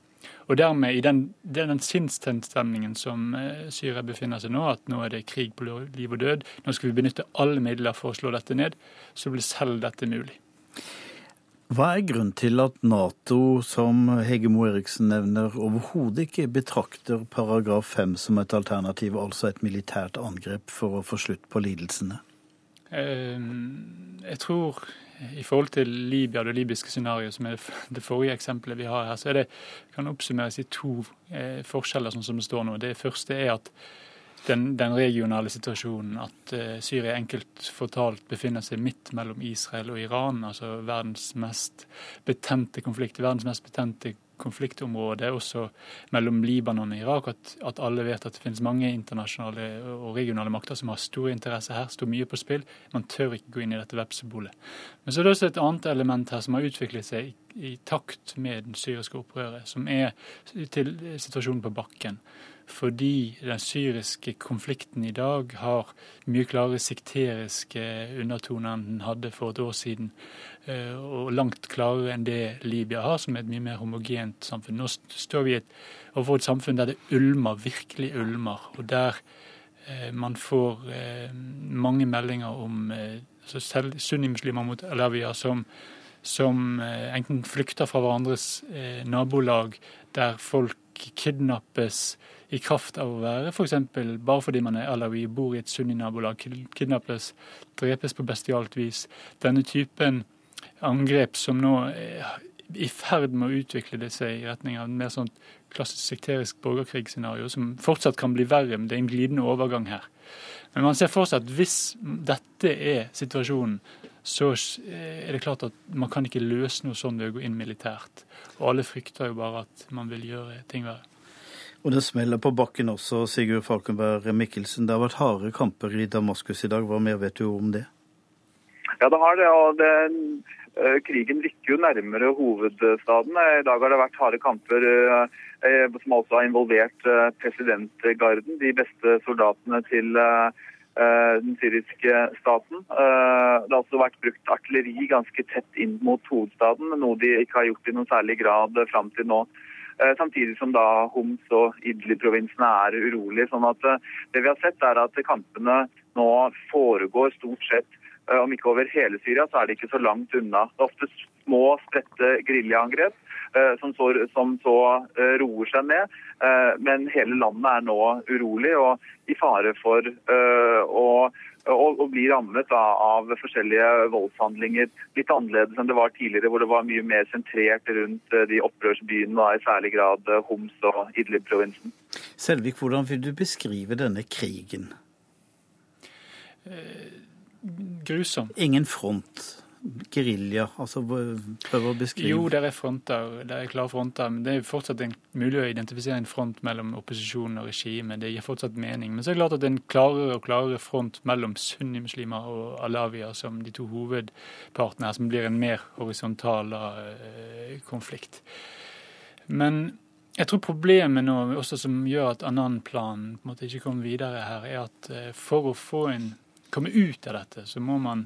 Og dermed, i den, den sinnstilstemningen som eh, Syria befinner seg nå, at nå er det krig på liv og død, nå skal vi benytte alle midler for å slå dette ned, så blir selv dette mulig. Hva er grunnen til at Nato, som Hege Moe Eriksen nevner, overhodet ikke betrakter paragraf 5 som et alternativ, altså et militært angrep for å få slutt på lidelsene? Ehm, jeg tror i forhold til Libya, det libyske scenarioet, som er det forrige eksempelet vi har her, så er det, kan oppsummeres i to eh, forskjeller, sånn som det står nå. Det første er at den, den regionale situasjonen, at eh, Syria enkelt fortalt befinner seg midt mellom Israel og Iran, altså verdens mest betente konflikt, verdens mest betente konfliktområdet, også mellom Libanon og Irak, at, at, alle vet at det finnes mange internasjonale og regionale makter som har stor interesse her, står mye på spill. Man tør ikke gå inn i dette vepsebolet. Men så er det også et annet element her som har utviklet seg i, i takt med den syriske opprøret, som er til situasjonen på bakken fordi den syriske konflikten i dag har mye klarere sekteriske undertoner enn den hadde for et år siden. Eh, og langt klarere enn det Libya har, som er et mye mer homogent samfunn. Nå står vi overfor et samfunn der det ulmer, virkelig ulmer. Og der eh, man får eh, mange meldinger om altså selv sunnimuslimer mot alawier som, som enten flykter fra hverandres nabolag, der folk kidnappes i kraft av å være f.eks. Bare fordi man er alawi, bor i et sunni-nabolag, kidnappes, drepes på bestialt vis. Denne typen angrep som nå er i ferd med å utvikle det seg i retning av en mer sånn klassisk sekterisk borgerkrigsscenario, som fortsatt kan bli verre, men det er en glidende overgang her. Men man ser for seg at hvis dette er situasjonen, så er det klart at man kan ikke løse noe sånn ved å gå inn militært. Og alle frykter jo bare at man vil gjøre ting verre. Og det smeller på bakken også, Sigurd Falkenberg Mikkelsen. Det har vært harde kamper i Damaskus i dag. Hva mer vet du om det? Ja, det har det. og det, eh, Krigen rykker jo nærmere hovedstaden. I dag har det vært harde kamper eh, eh, som altså har involvert presidentgarden, de beste soldatene til den syriske staten. Det har også vært brukt artilleri ganske tett inn mot hovedstaden, noe de ikke har gjort i noen særlig grad fram til nå. Eh, samtidig som da Homs og Idli-provinsene er urolige. sånn at eh, det vi har sett er at kampene nå foregår stort sett eh, om ikke over hele Syria, så er det ikke så langt unna. Det er ofte små, spredte geriljaangrep som, som, så roer seg ned. Men hele landet er nå urolig og i fare for å og, og blir rammet da, av forskjellige voldshandlinger. Litt annerledes enn det var tidligere, hvor det var mye mer sentrert rundt eh, de opprørsbyene, da, i særlig grad eh, Homs og Idlib-provinsen. Selvik, hvordan vil du beskrive denne krigen? Eh, grusom. Ingen front? Gerilja? Altså, prøve å beskrive Jo, det er fronter, det er klare fronter. Men det er fortsatt mulig å identifisere en front mellom opposisjonen og regimet. Det gir fortsatt mening. Men så er det klart at det er en klarere og klarere front mellom sunnimuslimer og alawier som de to hovedpartene her, som blir en mer horisontal uh, konflikt. Men jeg tror problemet nå, også som gjør at Annan-planen på ikke kommer videre her, er at uh, for å få en, komme ut av dette, så må man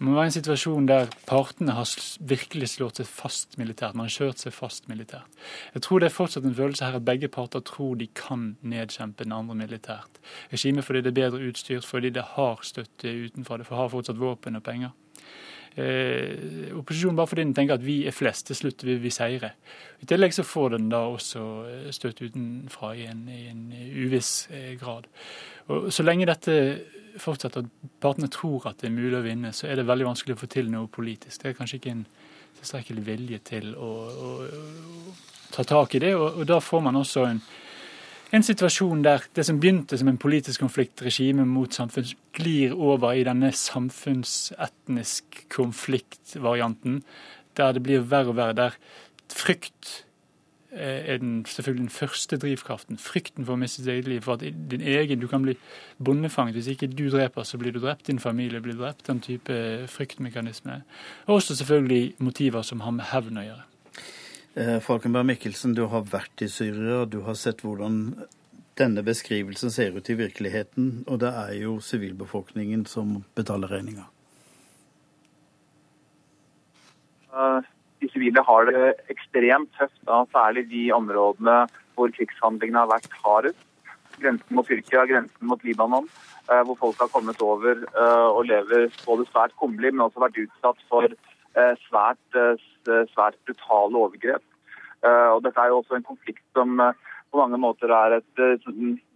det må være en situasjon der partene har virkelig slått seg fast militært. Man har kjørt seg fast militært. Jeg tror det er fortsatt en følelse her at begge parter tror de kan nedkjempe den andre militært. Regimet fordi det er bedre utstyrt, fordi det har støtte utenfra, det har fortsatt våpen og penger. Eh, opposisjonen bare fordi den tenker at vi er flest, til slutt vil vi seire. I tillegg så får den da også eh, støtte utenfra i en, i en uviss eh, grad. Og Så lenge dette fortsatt at partene tror at det er mulig å vinne, så er det veldig vanskelig å få til noe politisk. Det er kanskje ikke en tilstrekkelig vilje til å, å, å ta tak i det. Og, og, da får man også en en situasjon der det som begynte som en politisk konflikt, regime mot samfunn, glir over i denne samfunnsetnisk konfliktvarianten, der det blir verre og verre. Der frykt er den, selvfølgelig den første drivkraften. Frykten for å miste sitt eget liv. For at din egen, Du kan bli bondefanget. Hvis ikke du dreper, så blir du drept. Din familie blir drept. Den type fryktmekanisme. Og også selvfølgelig motiver som har med hevn å gjøre. Eh, Falkenberg Mikkelsen, du har vært i Syria. Du har sett hvordan denne beskrivelsen ser ut i virkeligheten. Og det er jo sivilbefolkningen som betaler regninga. Uh, de sivile har det ekstremt tøft, da, særlig de områdene hvor krigshandlingene har vært hardest. Grensen mot Tyrkia, grensen mot Libanon, eh, hvor folk har kommet over eh, og lever både svært kummerlig, men også vært utsatt for svært, svært brutale overgrep. Og dette er jo også en konflikt som på mange måter et,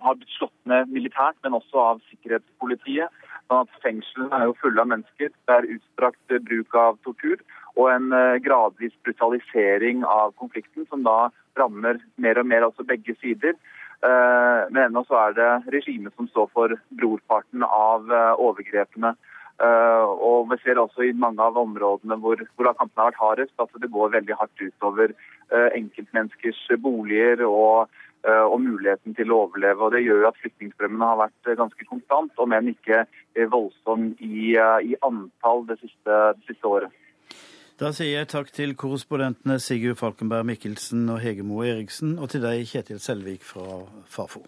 har blitt slått ned militært, men også av sikkerhetspolitiet. Sånn at Fengslene er jo fulle av mennesker. Det er utstrakt bruk av tortur og en eh, gradvis brutalisering av konflikten, som da rammer mer og mer altså begge sider. Eh, men ennå så er det regimet som står for brorparten av eh, overgrepene. Og vi ser også i mange av områdene hvor, hvor kampene har vært hardest, at det går veldig hardt utover enkeltmenneskers boliger og, og, muligheten til å overleve. Og Det gjør at flyktningstrømmene har vært ganske konstant, om enn ikke voldsom i, i antall det siste, det siste året. Da sier jeg takk til korrespondentene Sigurd Falkenberg Mikkelsen og Hegemo Eriksen, og til deg, Kjetil Selvik fra Fafo.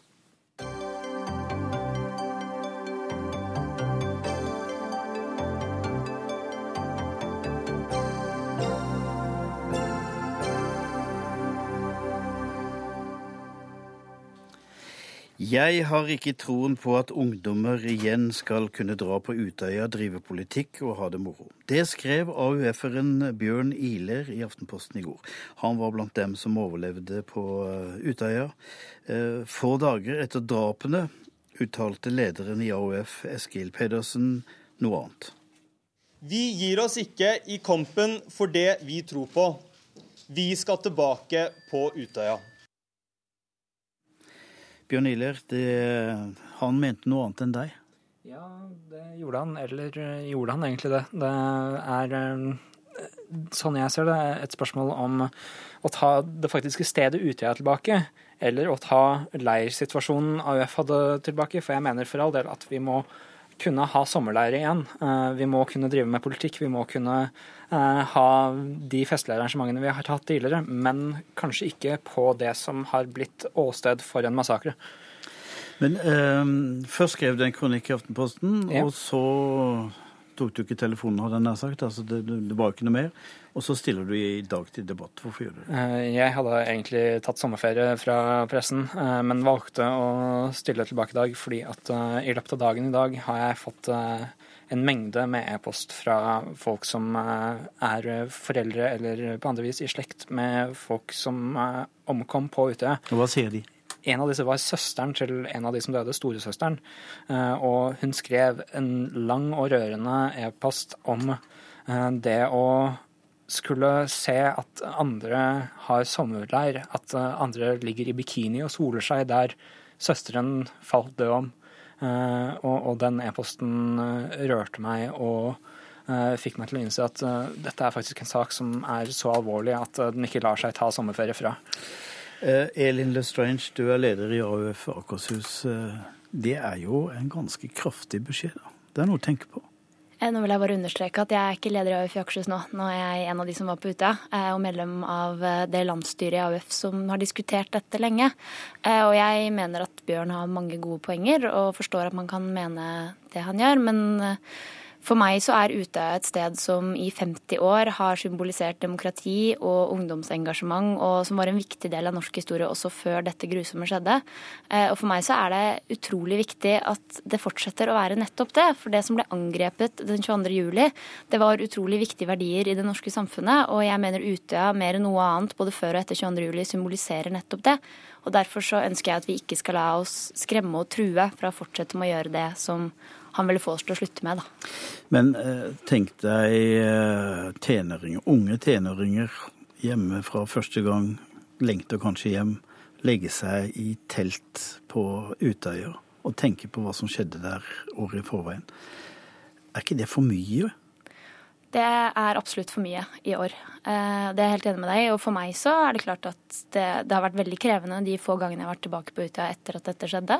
Jeg har ikke troen på at ungdommer igjen skal kunne dra på Utøya, drive politikk og ha det moro. Det skrev AUF-eren Bjørn Ihler i Aftenposten i går. Han var blant dem som overlevde på eh, Utøya. Eh, få dager etter drapene uttalte lederen i AUF, Eskil Pedersen, noe annet. Vi gir oss ikke i kampen for det vi tror på. Vi skal tilbake på Utøya. Bjørn Ihler, han mente noe annet enn deg? Ja, det gjorde han. Eller eh, gjorde han egentlig det? Det er, eh, sånn jeg ser det, et spørsmål om å ta det faktiske stedet Utøya tilbake, eller å ta leirsituasjonen AUF hadde tilbake. For jeg mener for all del at vi må kunne ha sommerleire igjen. Eh, vi må kunne drive med politikk. Vi må kunne eh, ha de festlige arrangementene vi har hatt tidligere, men kanskje ikke på det som har blitt åsted for en massakre. Men eh, først skrev du en kronikk i Aftenposten, ja. og så tok du ikke telefonen, hadde jeg nær sagt. Altså, det, det var ikke noe mer. Og så stiller du i dag til debatt. Hvorfor gjør du det? Eh, jeg hadde egentlig tatt sommerferie fra pressen, eh, men valgte å stille tilbake i dag fordi at eh, i løpet av dagen i dag har jeg fått en mengde med e-post fra folk som er foreldre eller på andre vis i slekt med folk som omkom på Utøya. Hva sier de? En av disse var søsteren til en av de som døde, storesøsteren. Og hun skrev en lang og rørende e-post om det å skulle se at andre har sommerleir, at andre ligger i bikini og soler seg der søsteren falt død om. Eh, og, den e-posten eh, rørte meg og eh, fikk meg til å innse at dette er faktisk en sak som er så alvorlig at den ikke lar seg ta sommerferie fra. Elin Lestrange, du er leder i AUF Akershus. Det er jo en ganske kraftig beskjed. Det er noe å tenke på. Eh, nå vil jeg bare understreke at jeg er ikke leder i AUF i Akershus nå. Nå er jeg en av de som var på Utøya, eh, og medlem av eh, det landsstyret i AUF som har diskutert dette lenge. Og jeg mener at Bjørn har mange gode poenger, og forstår at man kan mene det han gjør. men for meg så er Utøya et sted som i 50 år har symbolisert demokrati og ungdomsengasjement, og som var en viktig del av norsk historie også før dette grusomme skjedde. Eh, og for meg så er det utrolig viktig at det fortsetter å være nettopp det. For det som ble angrepet den 22. juli, det var utrolig viktige verdier i det norske samfunnet. Og jeg mener Utøya mer enn noe annet både før og etter 22. juli symboliserer nettopp det. Og derfor så ønsker jeg at vi ikke skal la oss skremme og true fra å fortsette med å gjøre det som han ville få oss til å slutte med. Da. Men eh, tenk deg eh, tenåringer, unge tenåringer hjemme fra første gang, lengter kanskje hjem, legge seg i telt på Utøya og tenke på hva som skjedde der året i forveien. Er ikke det for mye? Det er absolutt for mye i år. Eh, det er jeg helt enig med deg Og for meg så er det klart at det, det, har vært veldig krevende de få gangene jeg har vært tilbake på Utøya etter at dette skjedde.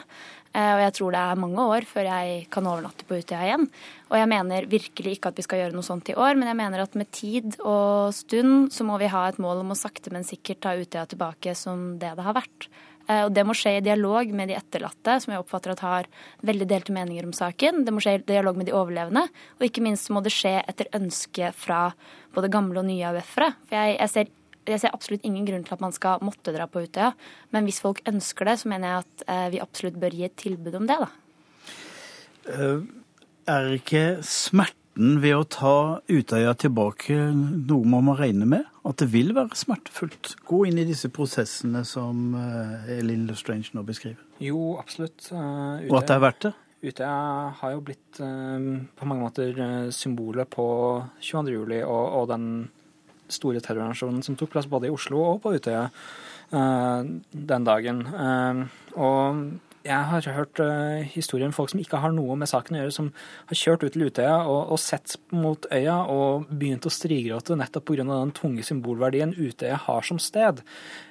Eh, og jeg tror det er mange år før jeg kan overnatte på Utøya igjen. Og jeg mener virkelig ikke at vi skal gjøre noe sånt i år, men jeg mener at med tid og stund så må vi ha et mål om å sakte, men sikkert ta Utøya tilbake som det det har vært. Eh, og det må skje i dialog med de etterlatte, som jeg oppfatter at har veldig delte meninger om saken. Det må skje i dialog med de overlevende, og ikke minst må det skje etter ønske fra både gamle og nye AUF-ere. For jeg, jeg, ser, jeg, ser, absolutt ingen grunn til at man skal måtte dra på Utøya, men hvis folk ønsker det, så mener jeg at eh, vi absolutt bør gi et tilbud om det, da. Uh, er ikke smerten ved å ta Utøya tilbake noe man må regne med? At det vil være smertefullt? Gå inn i disse prosessene som eh, Elin Lestrange nå beskriver. Jo, absolutt. Ute, Og at det er verdt det? Utøya har jo blitt uh, på mange måter symbolet på 22. juli og, og den store terroraksjonen som tok plass både i Oslo og på Utøya den dagen. og jeg har hørt uh, historier om folk som ikke har noe med saken å gjøre, som har kjørt ut til Utøya og, og sett mot øya og begynt å strigråte nettopp pga. den tunge symbolverdien Utøya har som sted.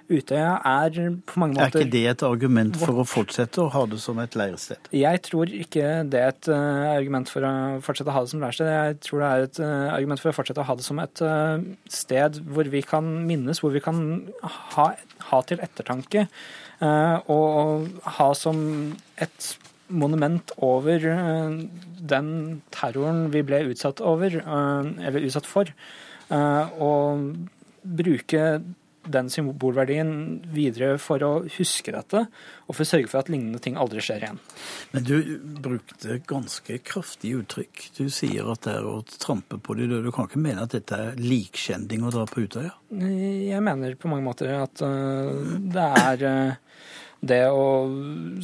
Utøya er på mange måter Er ikke det et argument for å fortsette å ha det som et leirsted? Jeg tror ikke det er et uh, argument for å fortsette å ha det som leirsted. Jeg tror det er et uh, argument for å fortsette å ha det som et sted hvor vi kan minnes, hvor vi kan ha, ha til ettertanke. Eh, og ha som et monument over eh, den terroren vi ble utsatt over, eh, eller utsatt for. Og bruke den symbolverdien videre for å huske dette, og for å sørge for at lignende ting aldri skjer igjen. Men du brukte ganske kraftige uttrykk. Du sier at det er å trampe på de døde. Du kan ikke mene at dette er likskjending å dra på Utøya? Jeg mener på mange måter at det er det å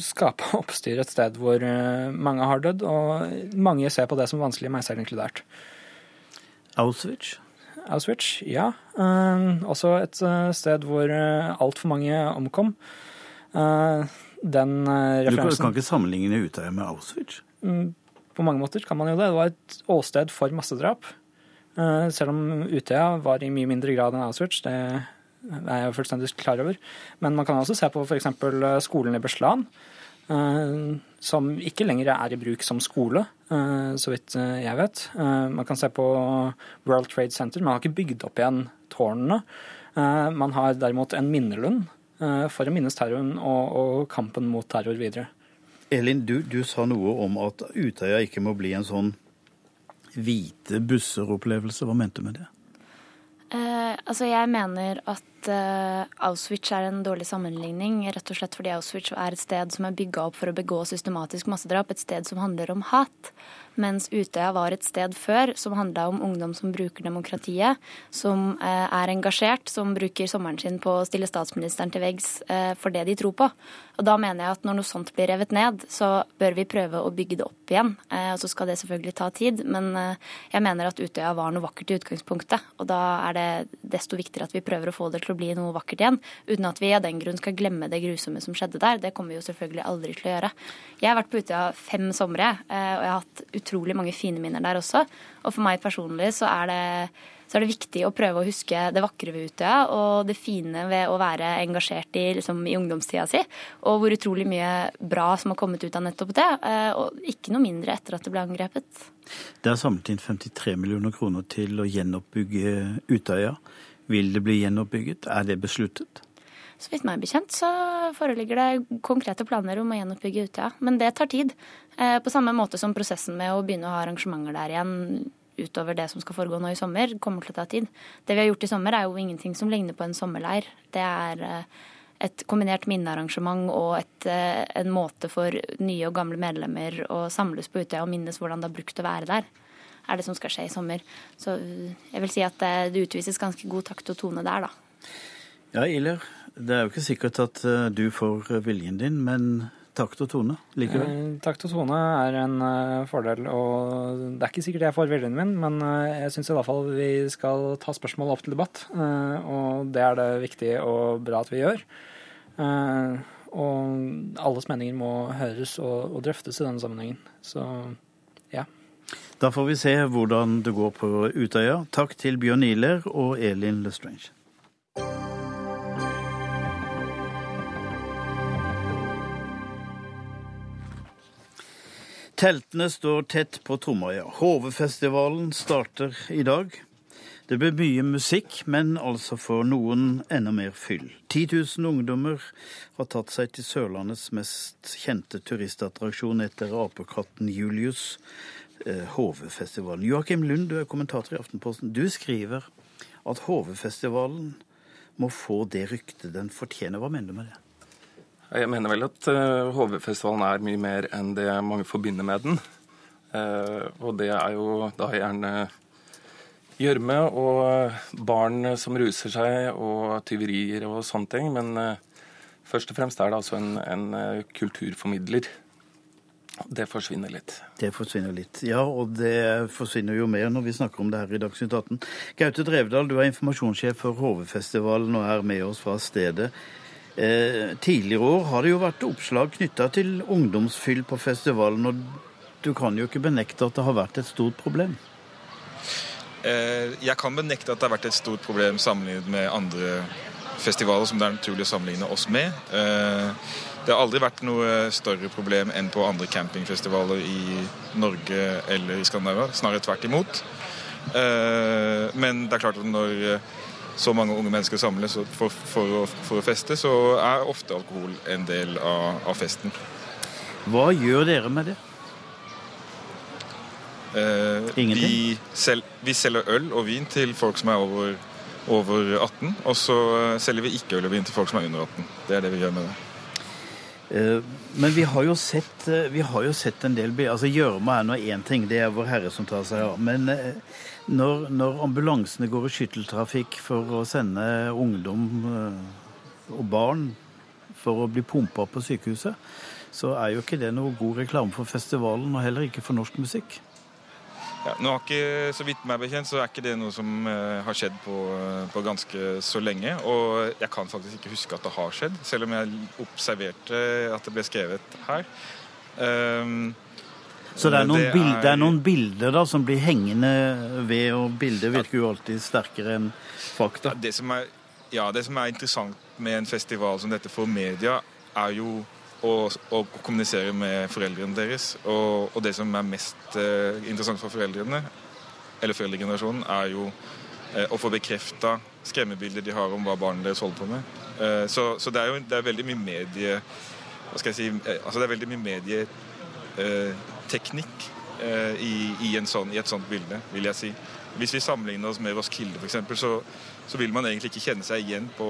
skape oppstyr et sted hvor eh, mange har dødd, og mange ser på det som vanskelig, meg selv inkludert. Auschwitz? Auschwitz, ja. Uh, også et uh, sted hvor uh, altfor mange omkom. Den referansen Du kan ikke sammenligne Utøya med Auschwitz? Mm, på mange måter kan man jo det. Det var et åsted for massedrap. selv om Utøya var i mye mindre grad enn Auschwitz. Det er jeg fullstendig klar over. Men man kan også se på f.eks. Eh, skolen i Beslan, eh, som ikke lenger er i bruk som skole, eh, så vidt jeg vet. Man kan se på World Trade Center. Man har ikke bygd opp igjen tårnene. Man har derimot en minnelund for å minnes terroren og, og kampen mot terror videre. Elin, du, du, sa noe om at Utøya ikke må bli en sånn hvite busser-opplevelse. Hva mente du med det? Eh, altså jeg mener at uh, Auschwitz er en dårlig sammenligning, rett og slett fordi Auschwitz er et sted som er bygga opp for å begå systematisk massedrap, et sted som handler om hat. Mens Utøya var et sted før som handla om ungdom som bruker demokratiet, som uh, er engasjert, som bruker sommeren sin på å stille statsministeren til veggs uh, for det de tror på. Og da mener jeg at når noe sånt blir revet ned, så bør vi prøve å bygge det opp igjen. og så skal det selvfølgelig ta tid, men jeg mener at Utøya var noe vakkert i utgangspunktet. Og da er det desto viktigere at vi prøver å få det til å bli noe vakkert igjen. Uten at vi av den grunn skal glemme det grusomme som skjedde der. Det kommer vi jo selvfølgelig aldri til å gjøre. Jeg har vært på Utøya fem somre, eh, og jeg har hatt utrolig mange fine minner der også. Og for meg personlig så er det så er det viktig å prøve å huske det vakre ved Utøya og det fine ved å være engasjert i, liksom, i ungdomstida si. Og hvor utrolig mye bra som har kommet ut av nettopp det. Eh, og ikke noe mindre etter at det ble angrepet. Det er samlet inn 53 millioner kroner til å gjenoppbygge Utøya. Vil det bli gjenoppbygget? Er det besluttet? Så vidt meg bekjent så foreligger det konkrete planer om å gjenoppbygge Utøya. Men det tar tid. Eh, på samme måte som prosessen med å begynne å ha arrangementer der igjen utover det som skal foregå nå i sommer, kommer til å ta tid. Det vi har gjort i sommer, er jo ingenting som ligner på en sommerleir. Det er eh, et kombinert minnearrangement og et, eh, en måte for nye og gamle medlemmer å samles på Utøya og minnes hvordan det har brukt å være der er det som skal skje i sommer. Så jeg vil si at det utvises ganske god takt og tone der, da. Ja, Iler. Det er jo ikke sikkert at eh, du får viljen din, men takt og tone likevel? Eh, takt og tone er en uh, fordel, og det er ikke sikkert jeg får viljen min, men uh, jeg syns fall vi skal ta spørsmålet opp til debatt, uh, og det er det viktig og bra at vi gjør. Og alles meninger må høres og, og drøftes i denne sammenhengen. Så ja. Da får vi se hvordan det går på Utøya. Takk til Bjørn Ihler og Elin Lestrange. Teltene står tett på Tromøya. Hovefestivalen starter i dag. Det blir mye musikk, men altså for noen enda mer fyll. 10 000 ungdommer har tatt seg til Sørlandets mest kjente turistattraksjon etter apekatten Julius, eh, Hovefestivalen. Joakim Lund, du er kommentator i Aftenposten. Du skriver at Hovefestivalen må få det ryktet den fortjener. Hva mener du med det? Jeg mener vel at HV-festivalen er mye mer enn det mange forbinder med den. Uh, og det er jo da gjerne gjørme og barn som ruser seg, og tyverier og sånne ting. Men først og fremst er det altså en, en kulturformidler. Det forsvinner litt. Det forsvinner litt, ja. Og det forsvinner jo mer når vi snakker om det her i Dagsnytt 18. Gaute Drevdal, du er informasjonssjef for HV-festivalen og er med oss fra stedet. Eh, tidligere år har det jo vært oppslag knytta til ungdomsfyll på festivalen, og du kan jo ikke benekte at det har vært et stort problem? Eh, jeg kan benekte at det har vært et stort problem sammenlignet med andre festivaler som det er naturlig å sammenligne oss med. Eh, det har aldri vært noe større problem enn på andre campingfestivaler i Norge eller i Skandinavia. Snarere tvert imot. Men det er klart at når så mange unge mennesker samles for, for, å, for, å, feste, så er ofte alkohol en del av, av festen. Hva gjør dere med det? Eh? Vi, sel, vi, selger øl og vin til folk som er over, over 18, og så eh, selger vi ikke øl og vin til folk som er under 18. Det er det vi gjør med det. Eh, men vi har jo sett, eh, har jo sett en del altså Gjørma er nå én ting, det er Vår Herre som tar seg av. Men når, når, ambulansene går i skytteltrafikk for å sende ungdom eh, og barn for å bli pumpa på sykehuset, så er jo ikke det noe god reklame for festivalen, og heller ikke for norsk musikk. Ja, nå har ikke, Så vidt meg bekjent så er ikke det noe som uh, har skjedd på, på, ganske så lenge. Og jeg kan faktisk ikke huske at det har skjedd, selv om jeg observerte at det ble skrevet her. Um, så det er, noen, det er... Bilder, det er noen bilder da, som blir hengende ved, og bilder virker jo alltid sterkere enn fakta. Ja det, er, ja, det som er interessant med en festival som dette for media, er jo å, å kommunisere med foreldrene deres. Og, og det som er mest eh, interessant for foreldrene, eller foreldregenerasjonen, er jo eh, å få bekrefta skremmebilder de har om hva barna deres holder på med. Eh, så, så, det er jo det er veldig mye medie... Hva skal jeg si altså Det er veldig mye medieteknikk eh, i, i, sånn, i, et sånt bilde, vil jeg si. Hvis vi sammenligner oss med Roskilde f.eks., så, så vil man egentlig ikke kjenne seg igjen på,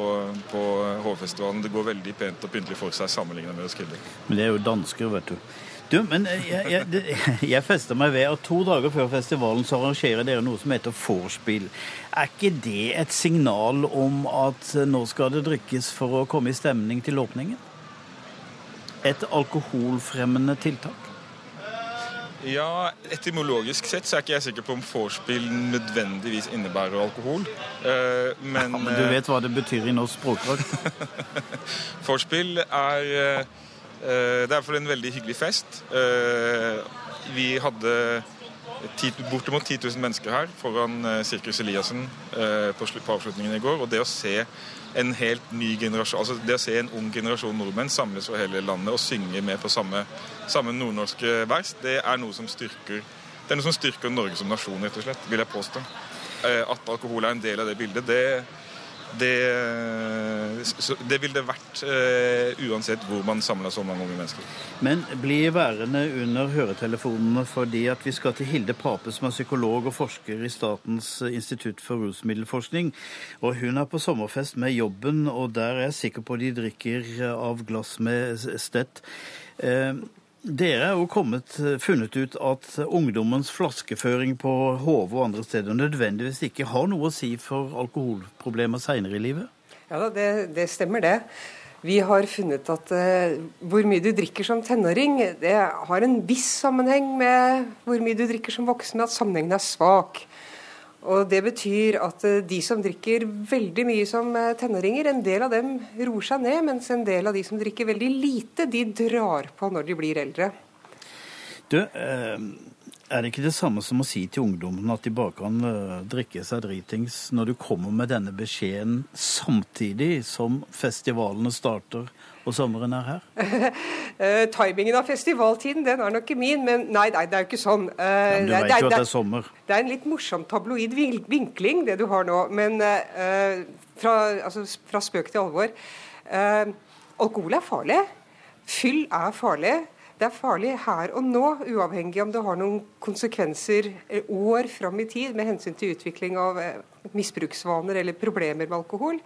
på Hovefestivalen. Det går veldig pent og pyntelig for seg sammenlignet med Roskilde. Men det er jo dansker, vet du. Du, men eh, jeg, jeg, jeg fester meg ved at to dager før festivalen så arrangerer dere noe som heter vorspiel. Er ikke det et signal om at nå skal det drikkes for å komme i stemning til åpningen? Et alkoholfremmende tiltak? Ja, Etymologisk sett så er ikke jeg sikker på om vorspiel nødvendigvis innebærer alkohol. Uh, men, ja, men du vet hva det betyr i norsk språkdrakt? vorspiel er uh, Det er iallfall en veldig hyggelig fest. Uh, vi hadde bortimot 10 000 mennesker her foran Sirkus Eliassen på avslutningen i går. Og det å se en helt ny generasjon, altså det å se en ung generasjon nordmenn samles over hele landet og synge med på samme, samme nordnorske vers, det er noe som styrker det er noe som styrker Norge som nasjon, rett og slett, vil jeg påstå. Eh, at alkohol er en del av det bildet, det, det, det ville det vært uh, uansett hvor man samla så mange unge mennesker. Men bli værende under høretelefonene fordi at vi skal til Hilde Pape, som er psykolog og forsker i Statens institutt for rusmiddelforskning. Og hun er på sommerfest med jobben, og der er jeg sikker på de drikker av glass med stett. Uh, dere er jo kommet, eh, funnet ut at ungdommens flaskeføring på Hove og andre steder nødvendigvis ikke har noe å si for alkoholproblemer seinere i livet? Ja, det, det, stemmer det. Vi har funnet at uh, hvor mye du drikker som tenåring, det har en viss sammenheng med hvor mye du drikker som voksen, at sammenhengen er svak. Og Det betyr at eh, de som drikker veldig mye som eh, tenåringer, en del av dem roer seg ned, mens en del av de som drikker veldig lite, de drar på når de blir eldre. Du, eh, er det ikke det samme som å si til ungdommen at de bare kan drikke seg dritings når du kommer med denne beskjeden samtidig som festivalene starter og sommeren er her? uh, timingen av festivaltiden den er nok ikke min, men nei, nei det er jo ikke sånn. Uh, ja, du vet jo at det er sommer. Det er en litt morsom tabloid vinkling, det du har nå. Men uh, fra, altså, fra, spøk til alvor. alkohol er farlig. Fyll er farlig. Det er farlig her og nå, uavhengig om det har noen konsekvenser år fram i tid med hensyn til utvikling av misbruksvaner eller problemer med alkohol.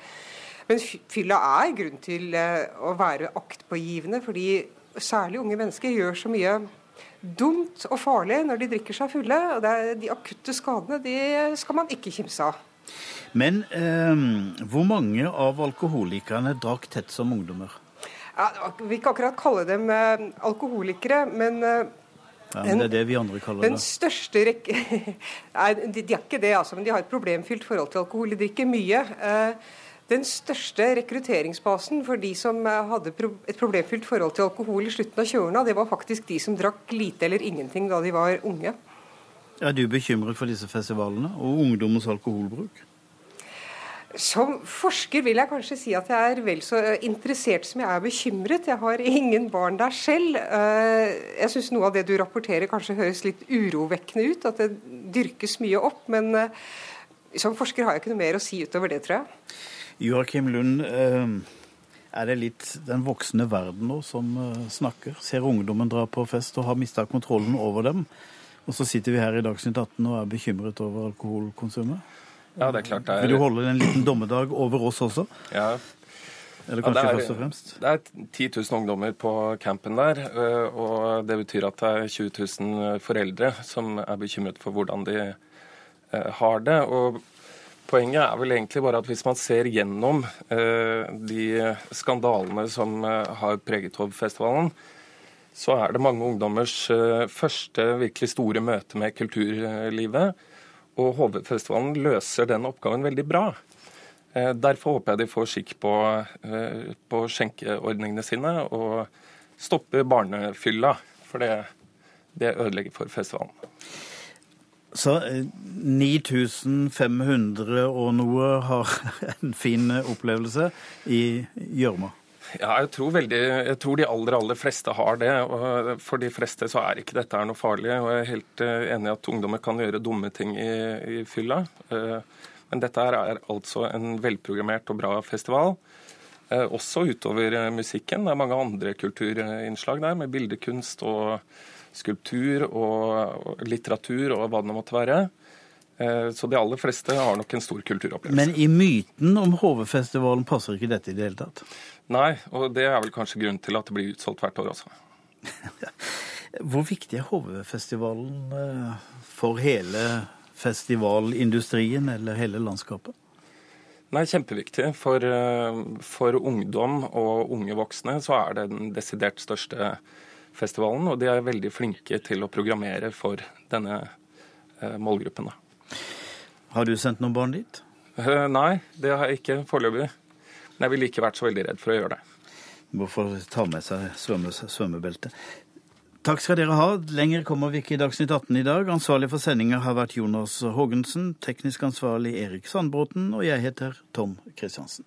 Men fylla er grunn til eh, å være aktpågivende, fordi særlig unge mennesker gjør så mye dumt og farlig når de drikker seg fulle. og De akutte skadene de skal man ikke kimse av. Men eh, hvor mange av alkoholikerne drakk tett som ungdommer? Ja, vi vil ikke akkurat kalle dem eh, alkoholikere, men eh, ja, men Det er det vi andre kaller den det. Den største rekke... Nei, de, de, er ikke det, altså, men de har et problemfylt forhold til alkohol. De drikker mye. Eh, den største rekrutteringsbasen for de som eh, hadde et problemfylt forhold til alkohol i slutten av 20-årene, det var faktisk de som drakk lite eller ingenting da de var unge. Er du bekymret for disse festivalene og ungdommens alkoholbruk? Som forsker vil jeg kanskje si at jeg er vel så interessert som jeg er bekymret. Jeg har ingen barn der selv. Eh, jeg syns noe av det du rapporterer kanskje høres litt urovekkende ut, at det dyrkes mye opp. Men eh, som forsker har jeg ikke noe mer å si utover det, tror jeg. Joakim Lund, eh, er det litt den voksne verden nå som eh, snakker? Ser ungdommen dra på fest og har mista kontrollen over dem? Og så sitter vi her i Dagsnytt 18 og er bekymret over alkoholkonsumet? Ja, det er klart det er... Vil du holde en liten dommedag over oss også? Ja. Eller kanskje ja, er, først og fremst? Det er 10 000 ungdommer på campen der. Eh, og det betyr at det er 20 000 foreldre som er bekymret for hvordan de har det. Og Poenget er vel egentlig bare at hvis man ser gjennom eh, de skandalene som eh, har preget Hovfestivalen, så er det mange ungdommers eh, første virkelig store møte med kulturlivet. Og HV-festivalen løser den oppgaven veldig bra. Eh, derfor håper jeg de får skikk på, eh, på skjenkeordningene sine og stopper barnefylla. For det, det ødelegger for festivalen. Så 9500 eh, og noe har en fin opplevelse i gjørma? Ja, jeg tror, veldig, jeg tror, de aller aller fleste har det. og For de fleste så er ikke dette noe farlig. og Jeg er helt eh, enig i at ungdommer kan gjøre dumme ting i, i fylla. Eh, men dette er altså en velprogrammert og bra festival. Også utover musikken. Det er mange andre kulturinnslag der, med bildekunst og skulptur og litteratur og hva det måtte være. Eh, så de aller fleste har nok en stor kulturopplevelse. Men i myten om HV-festivalen passer ikke dette i det hele tatt? Nei, og det er vel kanskje grunnen til at det blir utsolgt hvert år også. Hvor viktig er HV-festivalen eh, for hele festivalindustrien eller hele landskapet? Nei, Kjempeviktig. For, eh, for ungdom og unge voksne så er det den desidert største festivalen, og de er veldig flinke til å programmere for denne eh, målgruppen. Har du sendt noen barn dit? Eh, nei, det har jeg ikke foreløpig. Men jeg ville ikke vært så veldig redd for å gjøre det. Hvorfor ta med seg svømme, svømmebelte? Takk skal dere ha. Lenger kommer vi ikke i Dagsnytt 18 i dag. Ansvarlig for sendinga har vært Jonas Haagensen, teknisk ansvarlig Erik Sandbråten, og jeg heter Tom Kristiansen.